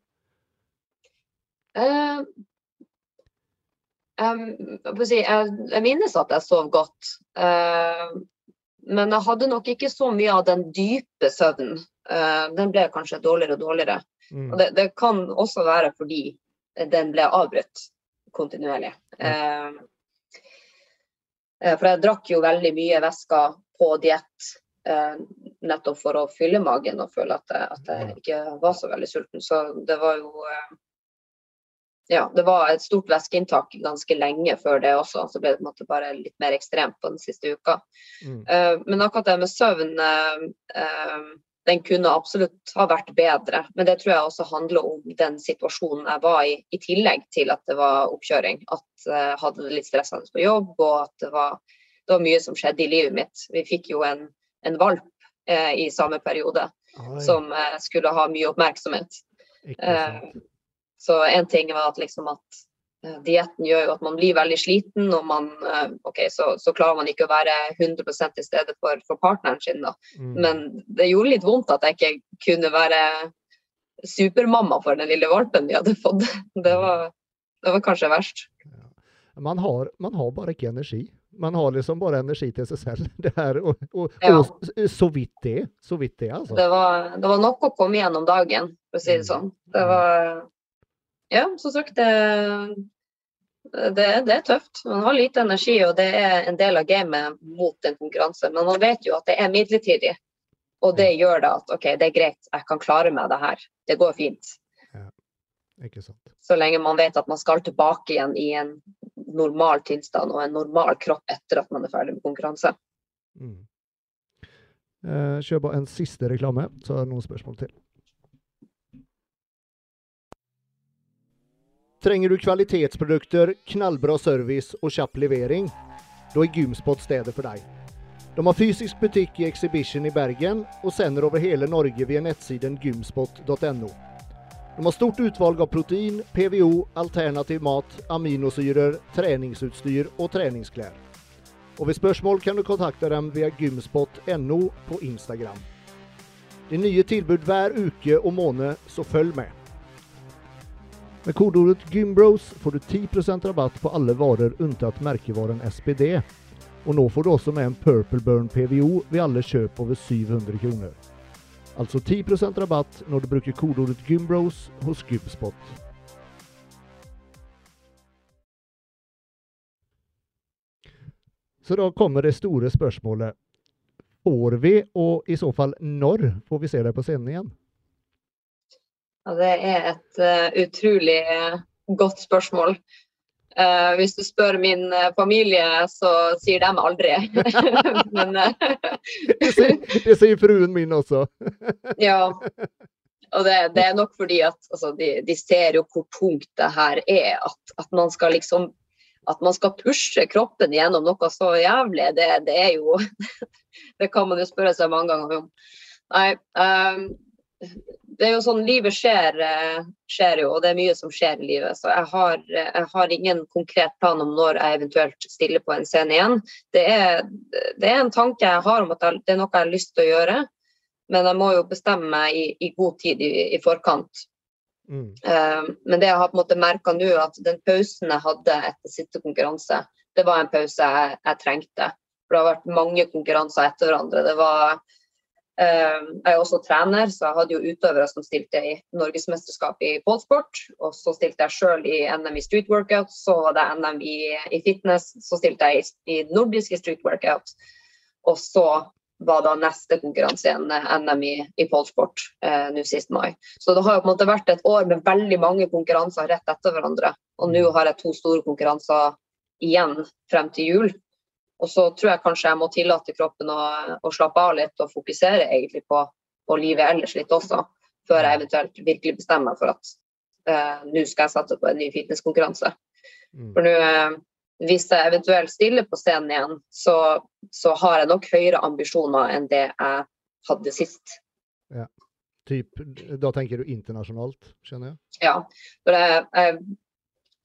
Jeg, minnes at jeg sov godt. Uh, men jeg hadde nok ikke så mye av den dype søvnen. Uh, den ble kanskje dårligere og dårligere. Mm. Og det, det, kan også være fordi den ble avbrutt kontinuerlig. Uh, for jeg drakk jo veldig mye væsker på diett. nettopp for å fylle magen og føle at jeg, at jeg ikke var så veldig sulten. Så det var jo ja, det var et stort væskeinntak ganske lenge før det også. Så ble det på en måte bare litt mer ekstremt på den siste uka. Mm. Uh, men akkurat det med søvn uh, uh, den kunne absolutt ha vært bedre. Men det tror jeg også handler om den situasjonen jeg var i, i tillegg til at det var oppkjøring. At jeg hadde det litt stressende på jobb, og at det var, det var, mye som skjedde i livet mitt. Vi fikk jo en, en valp i samme periode Oi. som skulle ha mye oppmerksomhet. Ikke sant. Så en ting var at, liksom at uh, dietten gjør jo at man blir veldig sliten, og man, uh, okay, så, så, klarer man ikke å være 100 til stede for, for partneren sin. Mm. Men det gjorde litt vondt at jeg ikke kunne være supermamma for den lille valpen vi hadde fått. Det var, det var kanskje verst. Ja. Man, har, man har bare ikke energi. Man har liksom bare energi til seg selv. Det her, og, og, ja. og, så vidt det. Så vidt det, altså. Det var, det var nok å komme gjennom dagen, for å si det mm. sånn. Det var, ja, som sagt, det, det, det, er tøft. Man har lite energi, og det er en del av gamet mot en konkurranse. Men man vet jo at det er midlertidig. Og det gjør da at OK, det er greit, jeg kan klare meg det her. Det går fint. Ja, ikke sant. Så lenge man vet at man skal tilbake igjen i en normal tilstand og en normal kropp etter at man er ferdig med konkurranse. Mm. Eh, kjør bare en siste reklame, så er det noen spørsmål til. Trenger du kvalitetsprodukter, knallbra service og kjapp levering? Da er Gymspot stedet for deg. De har fysisk butikk i Exhibition i Bergen, og sender over hele Norge via nettsiden gymspot.no. De har stort utvalg av protein, PVO, alternativ mat, aminosyrer, treningsutstyr og treningsklær. Og ved spørsmål kan du kontakte dem via gymspot.no på Instagram. Det er nye tilbud hver uke og måned, så følg med. Med kodeordet GYMBROS får du 10% rabatt på alle varer unntatt merkevaren SPD. Og nå får du også med en Purple Burn PVO ved alle kjøp over 700 kroner. Altså 10% rabatt når du bruker kodeordet GYMBROS hos Gymspot. Så da kommer det store spørsmålet. Får vi, og i så fall når, får vi se deg på scenen igjen? Ja, det er et uh, utrolig uh, godt spørsmål. Uh, hvis du spør min familie, så sier de aldri. Men, det, sier, fruen min også. ja. Og det, det, er nok fordi at altså, de, de, ser jo hvor tungt det her er. At, at, man skal liksom at man skal pushe kroppen gjennom noe så jævlig, det, det er jo Det kan man jo spørre seg mange ganger om. Nei, um, det er jo sånn livet skjer, eh, skjer jo, og det er mye som skjer i livet. Så jeg har, jeg har, ingen konkret plan om når jeg eventuelt stiller på en scene igjen. Det er, det er en tanke jeg har om at det er noe jeg har lyst til å gjøre, men jeg må jo bestemme meg i, i god tid i, i forkant. Mm. Uh, men det jeg har på en måte merka nå, at den pausen jeg hadde etter sittekonkurranse, det var en pause jeg, jeg trengte. For det har vært mange konkurranser etter hverandre. Det var jeg er også trener, så jeg hadde jo utøvere som stilte i norgesmesterskap i polsport. Og så stilte jeg sjøl i NM i street workout, så var det NM i, i fitness. Så stilte jeg i, i nordiske street workout. Og så var da neste konkurranse igjen NM i, i påsport eh, nå sist mai. Så det har jo på en måte vært et år med veldig mange konkurranser rett etter hverandre. Og nå har jeg to store konkurranser igjen frem til jul. Og så tror jeg kanskje jeg må tillate kroppen å, å slappe av litt og fokusere egentlig på, på, livet ellers litt også, før jeg eventuelt virkelig bestemmer meg for at eh, nå skal jeg satse på en ny fitnesskonkurranse. Mm. For nå, eh, hvis jeg eventuelt stiller på scenen igjen, så, så, har jeg nok høyere ambisjoner enn det jeg hadde sist. Ja. Typ, da tenker du internasjonalt, skjønner jeg? Ja. For jeg, jeg,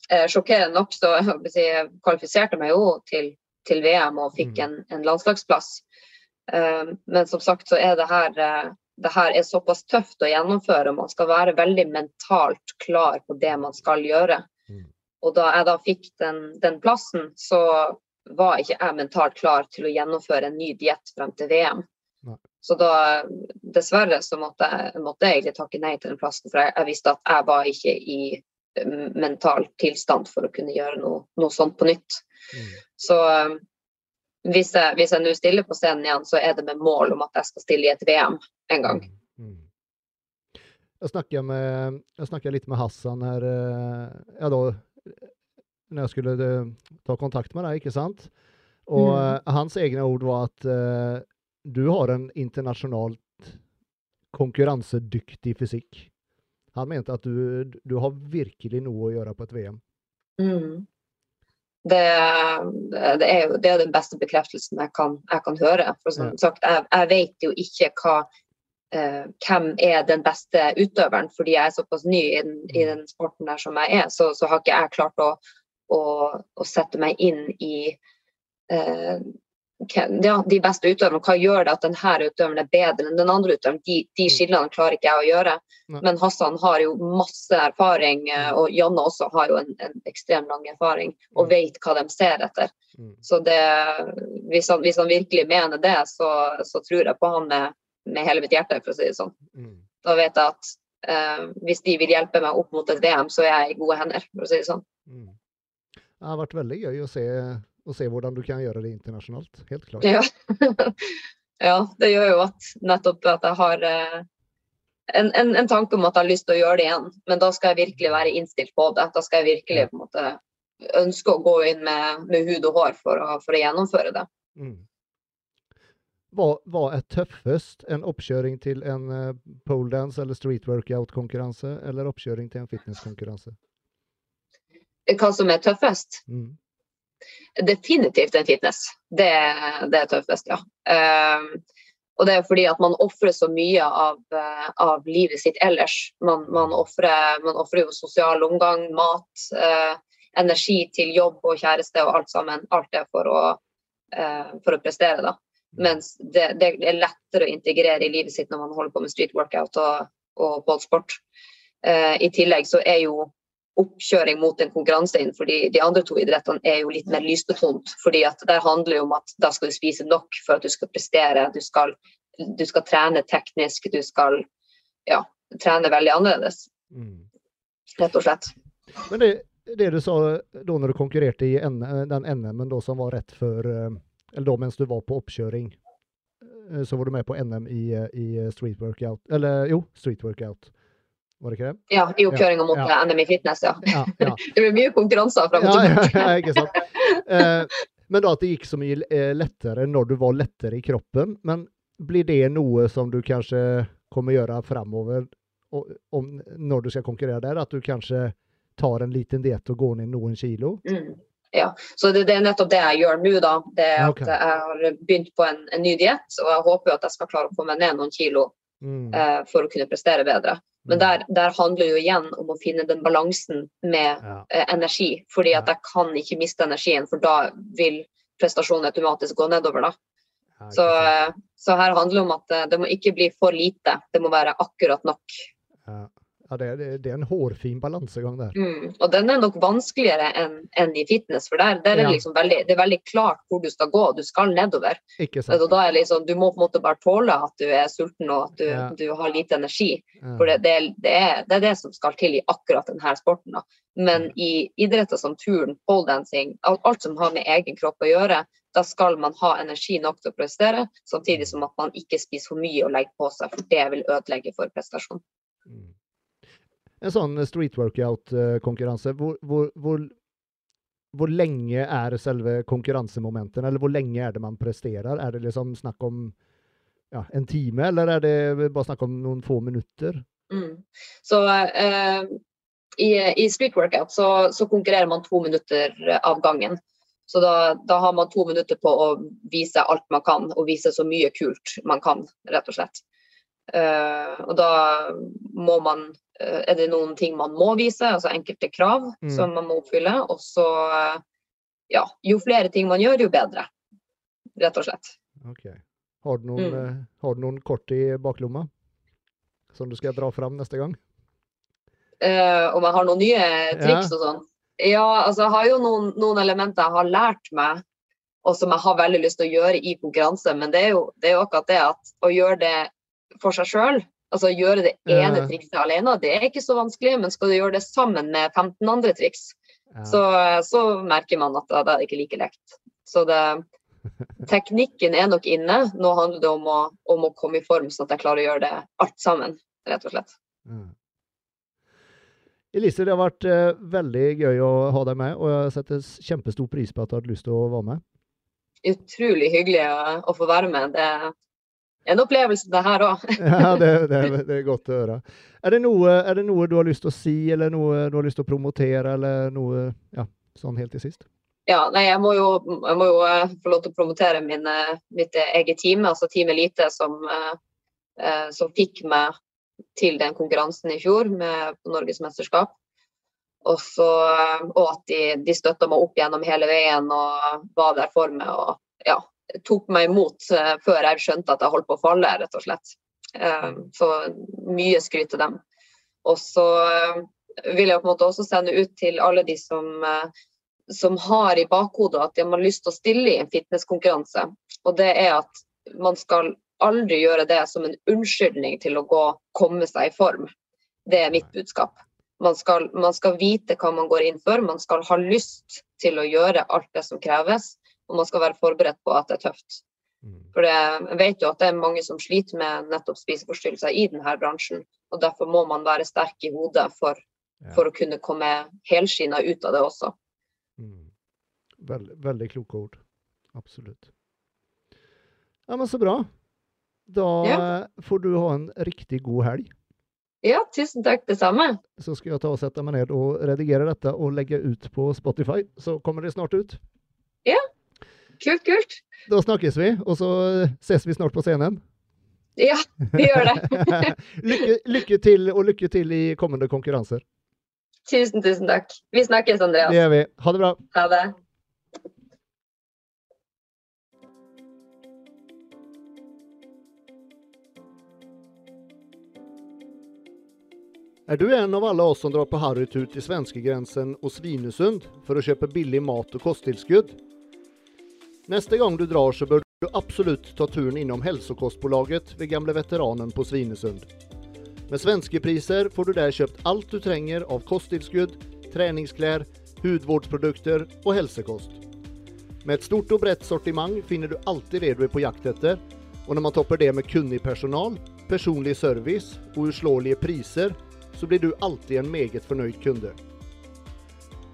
jeg sjokkerende nok så jeg kvalifiserte meg jo til til VM og fikk mm. en, en landslagsplass. Uh, men som sagt så er det her, uh, det her er såpass tøft å gjennomføre. Man skal være veldig mentalt klar på det man skal gjøre. Mm. Og da jeg da fikk den, den, plassen, så var ikke jeg mentalt klar til å gjennomføre en ny diett frem til VM. Så da, dessverre, så måtte jeg, måtte jeg egentlig takke nei til den plassen, for jeg, jeg visste at jeg var ikke i mental tilstand for å kunne gjøre noe, noe sånt på nytt. Mm. Så um, hvis jeg, hvis jeg nå stiller på scenen igjen, så er det med mål om at jeg skal stille i et VM en gang. Mm. mm. Jeg snakka, med, jeg snakka litt med Hassan her eh, ja, da, når jeg skulle eh, ta kontakt med deg, ikke sant? Og mm. Eh, hans egne ord var at uh, du har en internasjonalt konkurransedyktig fysikk. Han mente at du, du har virkelig noe å gjøre på et VM. Mm det, det, er jo det er den beste bekreftelsen jeg kan, jeg kan høre. For som sagt, jeg, jeg vet jo ikke hva, eh, hvem er den beste utøveren, fordi jeg er såpass ny i den, i den sporten der som jeg er. Så, så har ikke jeg klart å, å, å sette meg inn i eh, ja, de beste utøverne. Hva gjør det at denne utøveren er bedre enn den andre utøveren? De, de mm. skillene klarer ikke jeg å gjøre. Men Hassan har jo masse erfaring, eh, mm. og Janne også har jo en, en ekstremt lang erfaring og mm. vet hva de ser etter. Så det, hvis, han, hvis han virkelig mener det, så, så, tror jeg på han med, med, hele mitt hjerte, for å si det sånn. Da vet jeg at eh, hvis de vil hjelpe meg opp mot et VM, så er jeg i gode hender, for å si det sånn. Det har vært veldig gøy å se og se hvordan du kan gjøre det internasjonalt. Helt klart. Ja. ja, det gjør jo at nettopp at jeg har eh, en, en, en, tanke om at jeg har lyst til å gjøre det igjen. Men da skal jeg virkelig være innstilt på det. Da skal jeg virkelig på en måte ønske å gå inn med, med hud og hår for å, for å gjennomføre det. Mm. Hva, hva, er tøffest? En oppkjøring til en uh, poledance eller street workout-konkurranse, eller oppkjøring til en fitnesskonkurranse? hva som er tøffest? Mm. Definitivt en fitness. Det, det er tøffest, ja. Um, og det er fordi at man ofrer så mye av, uh, av, livet sitt ellers. Man, man ofrer jo sosial omgang, mat, uh, energi til jobb og kjæreste og alt sammen. Alt det for å, uh, for å prestere, da. Mens det, det, er lettere å integrere i livet sitt når man holder på med street workout og, og ballsport. I tillegg så er jo oppkjøring mot en konkurranse innenfor de, de andre to idrettene er jo litt mer lysbetont. fordi at Der handler det om at da skal du spise nok for at du skal prestere. Du skal, du skal trene teknisk, du skal ja, trene veldig annerledes. Mm. Rett og slett. Men det, det du sa da når du konkurrerte i den NM-en som var rett før eh, Eller da mens du var på oppkjøring, eh, så var du med på NM i, eh, i street workout. Eller jo, street workout. Var det ikke det? Ja, i oppkjøringa mot ja. NM i fitness, ja. ja, ja. det blir mye konkurranser fram og tilbake. Ja, ikke sant. Eh, men da at det gikk så mye eh, lettere når du var lettere i kroppen. Men blir det noe som du kanskje kommer gjøre fremover om, når du skal konkurrere der? At du kanskje tar en liten diett og går ned noen kilo? Mm. Ja, så det, det, er nettopp det jeg gjør nå, da. Det er okay. at jeg har begynt på en, en ny diett, og jeg håper at jeg skal klare å få meg ned noen kilo mm. eh, for å kunne prestere bedre. Men der, der, handler jo igjen om å finne den balansen med ja. eh, energi. fordi at jeg kan ikke miste energien, for da vil prestasjonen automatisk gå nedover. da. Så, eh, så, her handler det om at eh, det må ikke bli for lite, det må være akkurat nok. Ja. Ja, det, er, det er en hårfin balansegang der. Mm, og den er nok vanskeligere enn en i fitness, for der, der er ja. liksom veldig, det er veldig klart hvor du skal gå. Du skal nedover. Ikke sant. Og da er liksom, du må på en måte bare tåle at du er sulten og at du, ja. du har lite energi. Ja. For det, det, er, det, er, det som skal til i akkurat denne sporten. Da. Men i idretter som turn, poledancing, alt, alt som har med egen kropp å gjøre, da skal man ha energi nok til å prestere, samtidig som at man ikke spiser for mye og legger på seg, for det vil ødelegge for prestasjon. Mm en sånn street workout-konkurranse, hvor, hvor, hvor, hvor, lenge er selve konkurransemomenten, eller hvor lenge er det man presterer? Er det liksom snakk om ja, en time, eller er det bare snakk om noen få minutter? Mm. Så uh, i, i, street workout så, så, konkurrerer man to minutter av gangen. Så da, da, har man to minutter på å vise alt man kan, og vise så mye kult man kan, rett og slett. Uh, og da må man er det noen ting man må vise, altså enkelte krav mm. som man må oppfylle. Og så, eh, ja, jo flere ting man gjør, jo bedre. Rett og slett. Ok. Har du noen, mm. har du noen kort i baklomma som du skal dra fram neste gang? Uh, om jeg har noen nye triks ja. og sånn? Ja, altså jeg har jo noen, noen, elementer jeg har lært meg, og som jeg har veldig lyst til å gjøre i konkurranse. Men det er jo, det er jo akkurat det at å gjøre det for seg sjøl, Altså gjøre det ene trikset alene, det er ikke så vanskelig, men skal du gjøre det sammen med 15 andre triks, ja. så, så, merker man at det er ikke like lekt. Så det, teknikken er nok inne. Nå handler det om å, om å, komme i form, sånn at jeg klarer å gjøre det alt sammen, rett og slett. Mm. Elise, det har vært uh, veldig gøy å ha deg med, og jeg setter kjempestor pris på at du har lyst til å være med. Utrolig hyggelig å, å få være med. Det, en opplevelse, det her òg. ja, det, det, det, er godt å høre. Er det, noe, er det, noe, du har lyst til å si, eller noe du har lyst til å promotere, eller noe ja, sånn helt til sist? Ja, nei, jeg må jo, jeg må jo uh, få lov til å promotere min, uh, mitt eget team, altså Team Elite, som, uh, som, fikk meg til den konkurransen i fjor med, på Norgesmesterskap. Og, så, og at de, de støtta meg opp gjennom hele veien og var der for meg. og ja, tok meg imot uh, før jeg skjønte at jeg holdt på å falle, rett og slett. Uh, så mye skryt til dem. Og så uh, vil jeg på en måte også sende ut til alle de som, som har i bakhodet at de har lyst til å stille i en fitnesskonkurranse. Og det er at man skal aldri gjøre det som en unnskyldning til å gå, komme seg i form. Det er mitt budskap. Man skal, man skal, vite hva man går inn for, man skal ha lyst til å gjøre alt det som kreves og man skal være forberedt på at det er tøft. Mm. For jeg vet jo at det er mange som sliter med nettopp spiseforstyrrelser i denne bransjen. og Derfor må man være sterk i hodet for, ja. for å kunne komme helskinna ut av det også. Mm. Veldig, veldig kloke ord. Absolutt. Ja, men Så bra. Da ja. får du ha en riktig god helg. Ja, tusen takk, det samme. Så skal jeg ta og sette meg ned og redigere dette og legge ut på Spotify, så kommer det snart ut. Kult, kult. Da snakkes vi, og så ses vi snart på scenen. Ja, vi gjør det. lykke, lykke til, og lykke til i kommende konkurranser. Tusen, tusen takk. Vi snakkes, Andreas. Det gjør vi. Ha det bra. Ha det. Er du en av alle oss som drar på harrytur til svenskegrensen og Svinesund for å kjøpe billig mat og kosttilskudd? Neste gang du drar så bør du absolutt ta turen innom Hälsokostbolaget ved gamle veteranen på Svinesund. Med svenske priser får du der kjøpt alt du trenger av kosttilskudd, treningsklær, hudvårdsprodukter og helsekost. Med et stort og bredt sortiment finner du alltid det du er på jakt etter, og når man topper det med kunnig personal, personlig service og uslåelige priser, så blir du alltid en meget fornøyd kunde.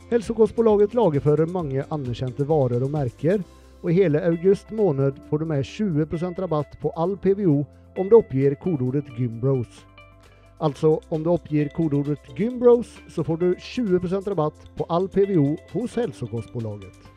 Hälsokostbolaget lagerfører mange anerkjente varer og merker, og i hele august måned får du med 20% rabatt på all PVO om du oppgir kodeordet Gymbros. Altså, om du oppgir kodeordet Gymbros, så får du 20% rabatt på all PVO hos Hälsokostbolaget.